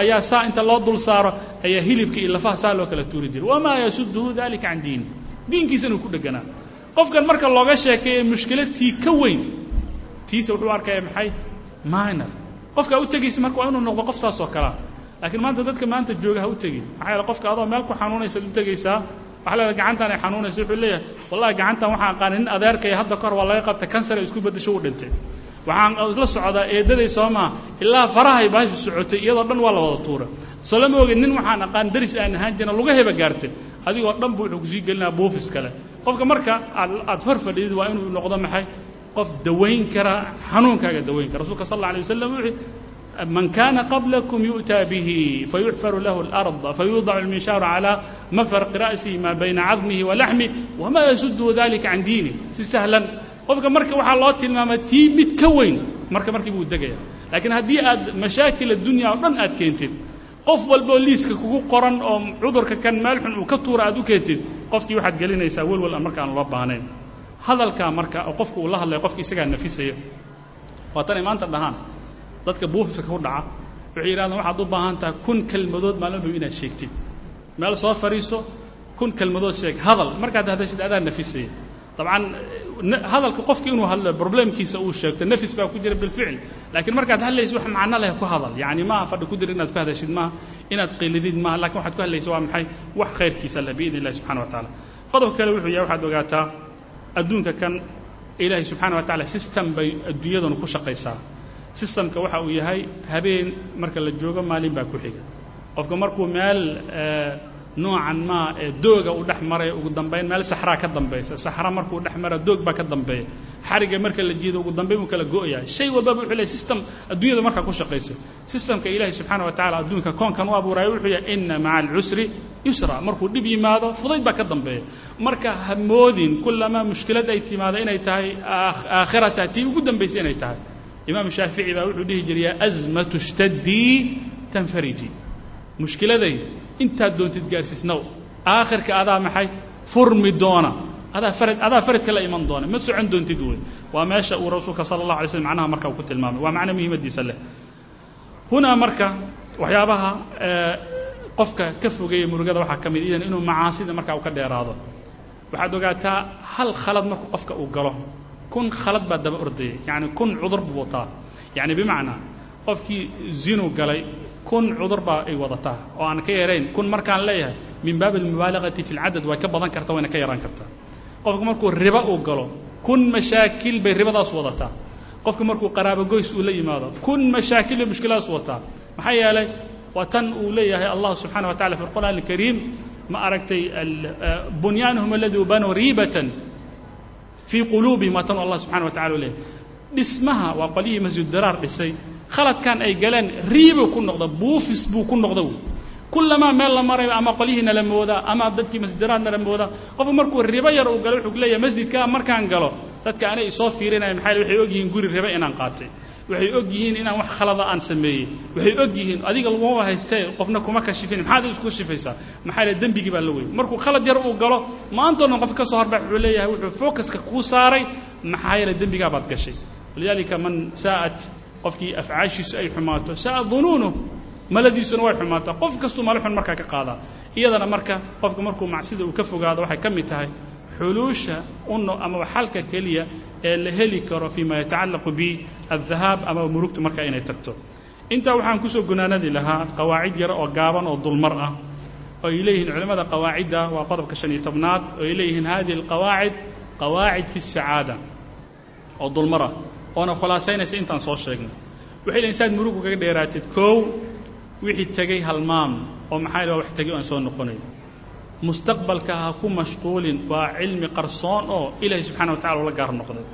ayaa saa inta loo dul saaro ayaa hilibka iyo lafaha saa loo kala tuuri jiray. Wamaa yasuduhu dalika can diini diinkiisa ku dheganaa. Qofkan marka looga sheekeeya mushkilad tii ka weyn tiisa wuxuu arkaya maxay? Minor. Qofkaa u tegaysa marka waa inuu noqdo qof saas oo kalea laakiin maanta dadka maanta jooga ha u tegin. Maxaa yaele qofka adoo meel ku xanuunaysaad u tegaysaa waxa leedahay gacantan ay xanuunaysa wuxuu leeyahay wallahi gacantan waxaan aqaanay nin adeerkaya hadda kahor waa laga qabtay kansar ay isku beddesho u dhintay. Waxaan la socdaa eedaday soo ilaa farahay baashu socotay iyadoo dhan waa la wada tuura soo lama ogin nin waxaan aqaan daris aan ahaan jirna heba gaartay. Adigoo dhan bu wuxuu ku sii gelinaa buufis kale. Qofka marka aad hor fadhidid waa inuu noqdo maxay? Qof dawayn kara xanuunkaaga dawayn kara. Rasuulka sal alla alay wasalam wuxuu man kana qablakum yu'taa bihi fayuxfaru lahu اlأrض fayudacu اlminshaaru calى mafarqi ra'sihi ma bayna cadmihi walaxmih wama yasuduhu dalika can diinih si sahlan qofka marka waxaa loo tilmaamay tii mid ka weyn marka markii buu degaya laakiin haddii aad mashaakil addunya oo dhan aad keentid qof walboo liiska kugu qoran oo cudurka kan meel xun uu ka tuura aad u keentid qofkii waxaad gelinaysaa welwal aan markaan loo baahnayn hadalkaa marka oo qofka uu la hadlaya qofka isagaa nafisaya waa tanay maanta dhahaan dadka buufiska ku dhaca waxay yidhahdaan waxaad u baahan tahay kun kelmadood maalin inaad sheegtid. Meel soo fadhiiso kun kelmadood sheeg hadal. Markaad hadashid adaa nafisaya dabcan hadalka qofka inuu hadlo problemkiisa uu sheegto nafis baa ku jira bilficl laakiin markaad hadlaysa wax macno leh ku hadal. Yani maaha fadhi ku dir inaad ku hadashid maaha inaad qaylidid maaha laakiin waxaad ku hadlaysa waa maxay wax khayrkiisa leh biidn illahi subxana wa tacaala. Qodobka kale wuxuu yahay waxaad ogaataa adduunka kan ilaahay subxana wa tacala system bay adduunyadanu ku shaqaysaa systemka waxa uu yahay habeen marka la joogo maalin baa ku xiga. Qofka markuu meel noocan maa ee dooga uu dhex maraya ugu dambayn meel saxraa ka dambaysa saxra markuu dhex mara doog baa ka dambeeya. Xariga marka la jiido ugu dambayn uu kala go'aya shay walbaba wuxuu leeyahy system adduunyada markaa ku shaqayso systemka ilaahay subxaana wa tacala adduunka koonkan u abuuraayo wuxuu yahay inna maca alcusri yusra. Markuu dhib yimaado fudayd baa ka dambeeya. Marka ha moodin kullamaa mushkilad ay timaado inay tahay aakhirata tii ugu dambaysa inay tahay imaam shaafici baa wuxuu dhihi jiray azmatu shtadii tanfariji. Mushkiladay intaad doontid gaarsiisnow aakhirka adaa maxay? Furmi doona. Adaa farad adaa faradka la iman doona. Ma socon doontid wey waa meesha uu rasuulka sala allah alay slm macnaha marka uu ku tilmaamay. Waa macno muhiimadiisa leh. Hunaa marka waxyaabaha qofka ka fogeeya murugada waxaa ka mid idan inuu macaasida marka uu ka dheeraado. Waxaad ogaataa hal khalad markuu qofka uu galo kun khalad baa daba ordayay yacni kun cudur buu wataa. Yacni bimacnaa qofkii zinu galay kun cudur baa ay wadataa. Oo aan ka yarayn kun markaan leeyahay min baabi almubaalagati fi lcadad way ka badan kartaa wayna ka yaraan kartaa. Qofku markuu riba uu galo kun mashaakil bay ribadaas wadataa. Qofku markuu qaraabo goys uu la yimaado kun mashaakil bay mushkiladaas wataa maxaa yeelay waa tan uu leeyahay allah subxaana wa tacala fi alqur'aan alkariim ma aragtay bunyaanhum aladii banuu riibatan fii quluubihim waa tan allah subxana wa tacala u leeyahay dhismaha waa qolyihii masjiddaraar dhisay khaladkan ay galeen riibuu ku noqda buufis buu ku noqda wy kullamaa meel la marayo ama qolyihiina la moodaa ama dadkii masjidaraadna la moodaa qofku markuu ribo yar uu galo wuxuu leeyahay masjidkaa markaan galo dadka anay isoo fiirinaya maxaa waxay og yihiin guri ribo inaan qaatay waxay og yihiin inaan wax khalada aan sameeyey. Waxay og yihiin adiga laguma haystee qofna kuma kashifin maxaad isku kashifaysaa maxaa le dembigii baa la wey markuu khalad yar uu galo maantoo qof ka soo horbax wuxuu leeyahay wuxuu focuska kuu saaray maxaa yeele dembigaa baad gashay. Walidaalika man saa'at qofkii afcaashiisu ay xumaato sa'a dunuunuh maladiisuna way xumaataa. Qof kastuu male markaa ka qaadaa. Iyadana marka qofku markuu macsida uu ka fogaado waxay ka mid tahay xuluusha ama xalka keliya ee la heli karo fii ma yatacallaqu bi aldahaab ama murugtu marka inay tagto. Intaa waxaan ku soo gunaanadi lahaa qawaacid yar oo gaaban oo dulmar ah oo ay leeyihiin culimmada qawaacidda waa qodobka shan iyo tobnaad oo ay leeyihiin hadihi alqawaacid qawaacid fi sacaada oo dulmar ah oona khulaasaynaysa intaan soo sheegnay. Waxay leeyihiin saad murugu kaga dheeraatid koow wixii tegey halmaam oo maxaa yidhaha wax tegey aan soo noqonayn mustaqbalka ha ku mashquulin waa cilmi qarsoon oo ilaahay subxana wa tacala ula gaar noqday.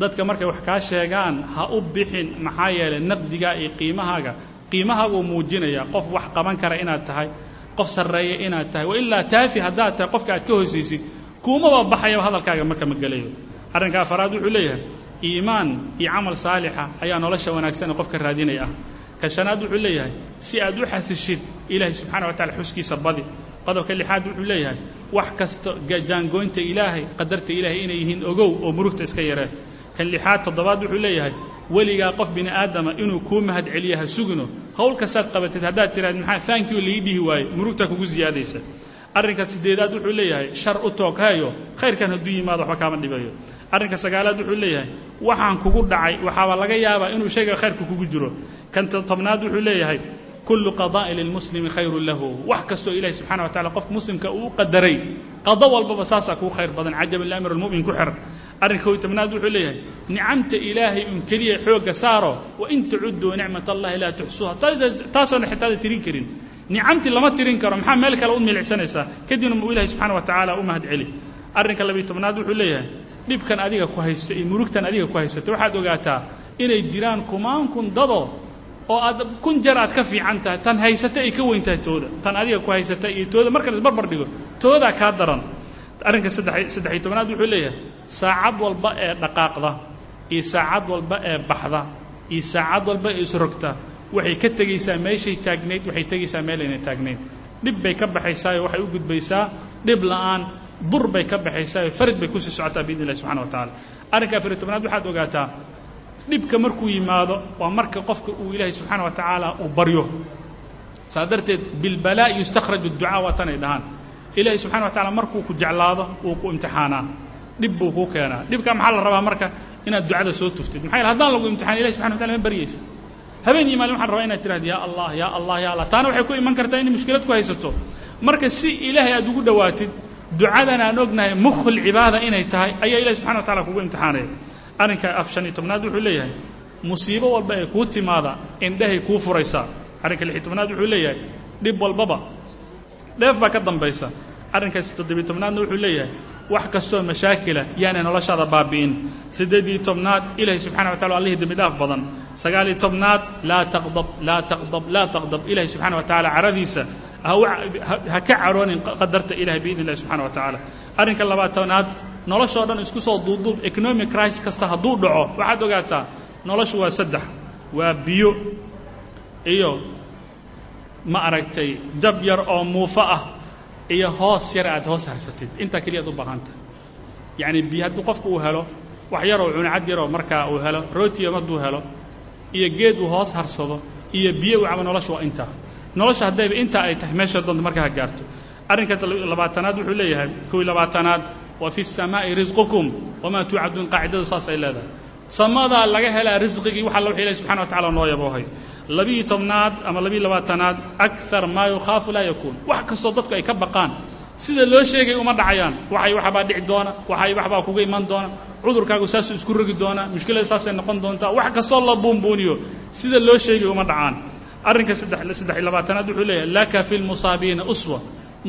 Dadka markay wax kaa sheegaan ha u bixin maxaa yeelay naqdigaa iyo qiimahaaga qiimahaaguu muujinaya qof wax qaban kara inaad tahay qof sarreeya inaad tahay wa ilaa taafi haddaad tahay qofka aad ka hoosaysid kuumaba baxayaba hadalkaaga marka ma gelayo. Arrinka afaraad wuxuu leeyahay iimaan iyo camal saalixa ayaa nolosha wanaagsan ee qofka raadinaya. Ah ka shanaad wuxuu leeyahay si aad u xasishid ilaahay subxana wa tacala xuskiisa badi qodobka lixaad wuxuu leeyahay wax kasta jaangoynta ilaahay qadarta ilaahay inay yihiin ogow oo murugta iska yareen kan lixaad toddobaad wuxuu leeyahay weligaa qof bini aadama inuu kuu mahad celiya ha sugino howl kastaad qabatid haddaad tiraad maxaa thankiyu laii dhihi waaye murugtaa kugu siyaadaysa arrinka siddeedaad wuxuu leeyahay shar u tooghayo khayrkan hadduu yimaado waxba kaama dhibayo. Arrinka sagaalaad wuxuu leeyahay waxaan kugu dhacay waxaaba laga yaabaa inuu shayga khayrka kugu jiro. Kan tobnaad wuxuu leeyahay kullu qadaa'in lilmuslimi khayrun lahu. Wax kastoo ilahi subxana wa tacala qofka muslimka uu qadaray qado walbaba saasaa kuu khayr badan. Cajaban liamir almu'min ku xir. Arrinka kow tobnaad wuxuu leeyahay nicamta ilaahay un keliya xoogga saaro wain tacudduu nicmat allahi laa tuxsuuha. Taasaana xitaada tirin karin. Nicamtii lama tirin karo maxaa meel kale u milicsanaysaa kadibna mu ilahi subxana wa tacaala u mahad celi. Arrinka labiyo tobnaad wuxuu leeyahay dhibkan adiga ku haysta iyo murugtan adiga ku haysata waxaad ogaataa inay jiraan kumaan kun oo aad kun jar aad ka fiican tahay tan haysata ay ka weyn tahay tooda. Tan adiga ku haysata iyo tooda marka la isbarbar dhigo toodaa kaa daran. Arrinka saddex-iyo tobnaad wuxuu leeyahay saacad walba ee dhaqaaqda iyo saacad walba ee baxda iyo saacad walba ee isrogta waxay ka tegaysaa meeshay taagnayd waxay tegaysaa meel aynay taagnayd. Dhib bay ka baxaysaayo waxay u gudbaysaa dhib la'aan dur bay ka baxaysaayo farid bay ku sii socotaa biidn illahi subxana wa tacala arrinka afariyo tobnaad waxaad ogaataa dhibka markuu yimaado waa marka qofka uu ilaahay subxaana wa tacaala uu baryo. Saa darteed bilbalaa yustakhraju ducaa waa tanay dhahaan. Ilaahay subxana wa tacala markuu ku jeclaado wuu ku imtixaanaa. Dhib buu kuu keenaa. Dhibka maxaa la rabaa marka inaad ducada soo tuftid? Maxaa yele haddaan lagu imtixaan ilahi subxana wa tacala ma baryaysa habeen iyo waxaan rabaa inaad tirahdo yaa allah yaa allah ya allah. Taana waxay ku iman kartaa inay mushkilad ku haysato. Marka si ilaahay aad ugu dhowaatid ducadan aan ognahay mukhul cibaada inay tahay ayaa ilahi subxana wa tacala kugu imtixaanaya arrinka af shan iyo tobnaad wuxuu leeyahay musiibo walba ee kuu timaada indhahay kuu furaysaa arrinka lix iyo tobnaad wuxuu leeyahay dhib walbaba. Dheef baa ka dambaysa. Arrinkaas toddobiyo tobnaadna wuxuu leeyahay wax kastoo mashaakila yaanay noloshaada baabi'in. Siddeediyo tobnaad ilaahay subxana wa tacala allihii dembi dhaaf badan. Sagaaliyo tobnaad laa taqdab laa taqdab laa taqdab. Ilahay subxana wa tacala caradiisa ha ka caroonin qadarta ilahay biidn illahi subxana wa tacaala. Arrinka labaatanaad noloshoo dhan isku soo duuduub economic crisis kasta hadduu dhaco waxaad ogaataa noloshu waa saddex waa biyo iyo ma aragtay jab yar oo muufo ah iyo hoos yar aad hoos harsatid intaa keliyaad u baahantahay yacni biyo haddii qofku uu helo wax yaroo cunacad yaroo markaa uu helo rootiya hadduu helo iyo geed uu hoos harsado iyo biyo uu cabo noloshu waa intaa. Nolosha haddayba intaa ay tahay meesha doonta markaa ha gaarto. Arrinka labaatanaad wuxuu leeyahay kow labaatanaad wa fi الsamaai risqukum wamaa tuucaduun qaacidadu saasay leedahay. Samadaa laga helaa risqigii waxaa loo xilay subxana wa tacala noo yaboohay labiiyo tobnaad ama labiiy labaatanaad akar maa yukhaafu laa yakuun. Wax kastoo dadku ay ka baqaan sida loo sheegay uma dhacayaan. Waxay waxbaa dhici doona waxay waxbaa kuga iman doona cudurkaagu saasuu isku rogi doonaa mushkilada saasay noqon doontaa wax kastoo la buunbuuniyo sida loo sheegay uma dhacaan. Arrinka saddex iyo labaatanaad wuxuu leeyahay laka fi lmusaabiina uswa.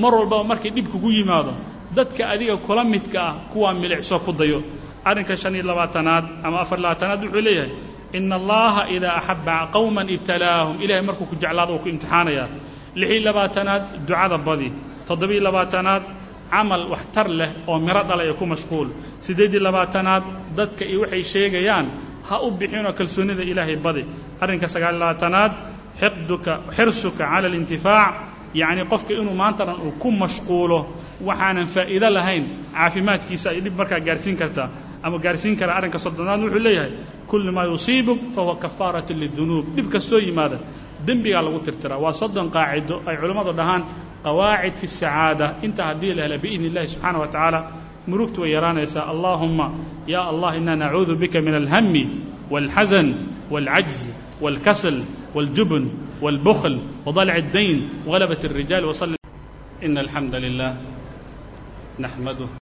Mar walbaba markay dhib kugu yimaado dadka adiga kula midka ah kuwaa milicsoo ku dayo. Arrinka shan iyo labaatanaad ama afar labaatanaad wuxuu leeyahay ina allaha idaa axaba qowman ibtalaahum. Ilahay markuu ku jeclaado uu ku imtixaanayaa. Lixiyo labaatanaad ducada badi. Toddobiyo labaatanaad camal waxtar leh oo miro dhalay ee ku mashquul. Siddeediyo labaatanaad dadka iyo waxay sheegayaan ha u bixinoo kalsoonnida ilaahay badi. Arrinka sagaaliyo labaatanaad xiqduka xirsuka cala alintifaac yacnii qofka inuu maanta dhan uu ku mashquulo waxaanan faa'iido lahayn caafimaadkiisa ay dhib markaa gaarsiin kartaa. Ama gaarsiin kara arrinka soddonaad wuxuu leeyahay kullu maa yusiibuk fahuwa kafaaratu lidunuub dhib kastoo yimaada dembigaa lagu tirtiraa. Waa soddon qaacido ay culimmadu dhahaan qawaacid fi sacaada. Inta haddii la hela biidni illahi subxaana wa tacaala murugtu way yaraanaysaa. Allaahumma ya allah inaa nacuudu bika min alhami wاlxasan wاlcajz والكسل والجبن والبخل وضلع الدين وغلبة الرجال وصل إن الحمد لله نحمده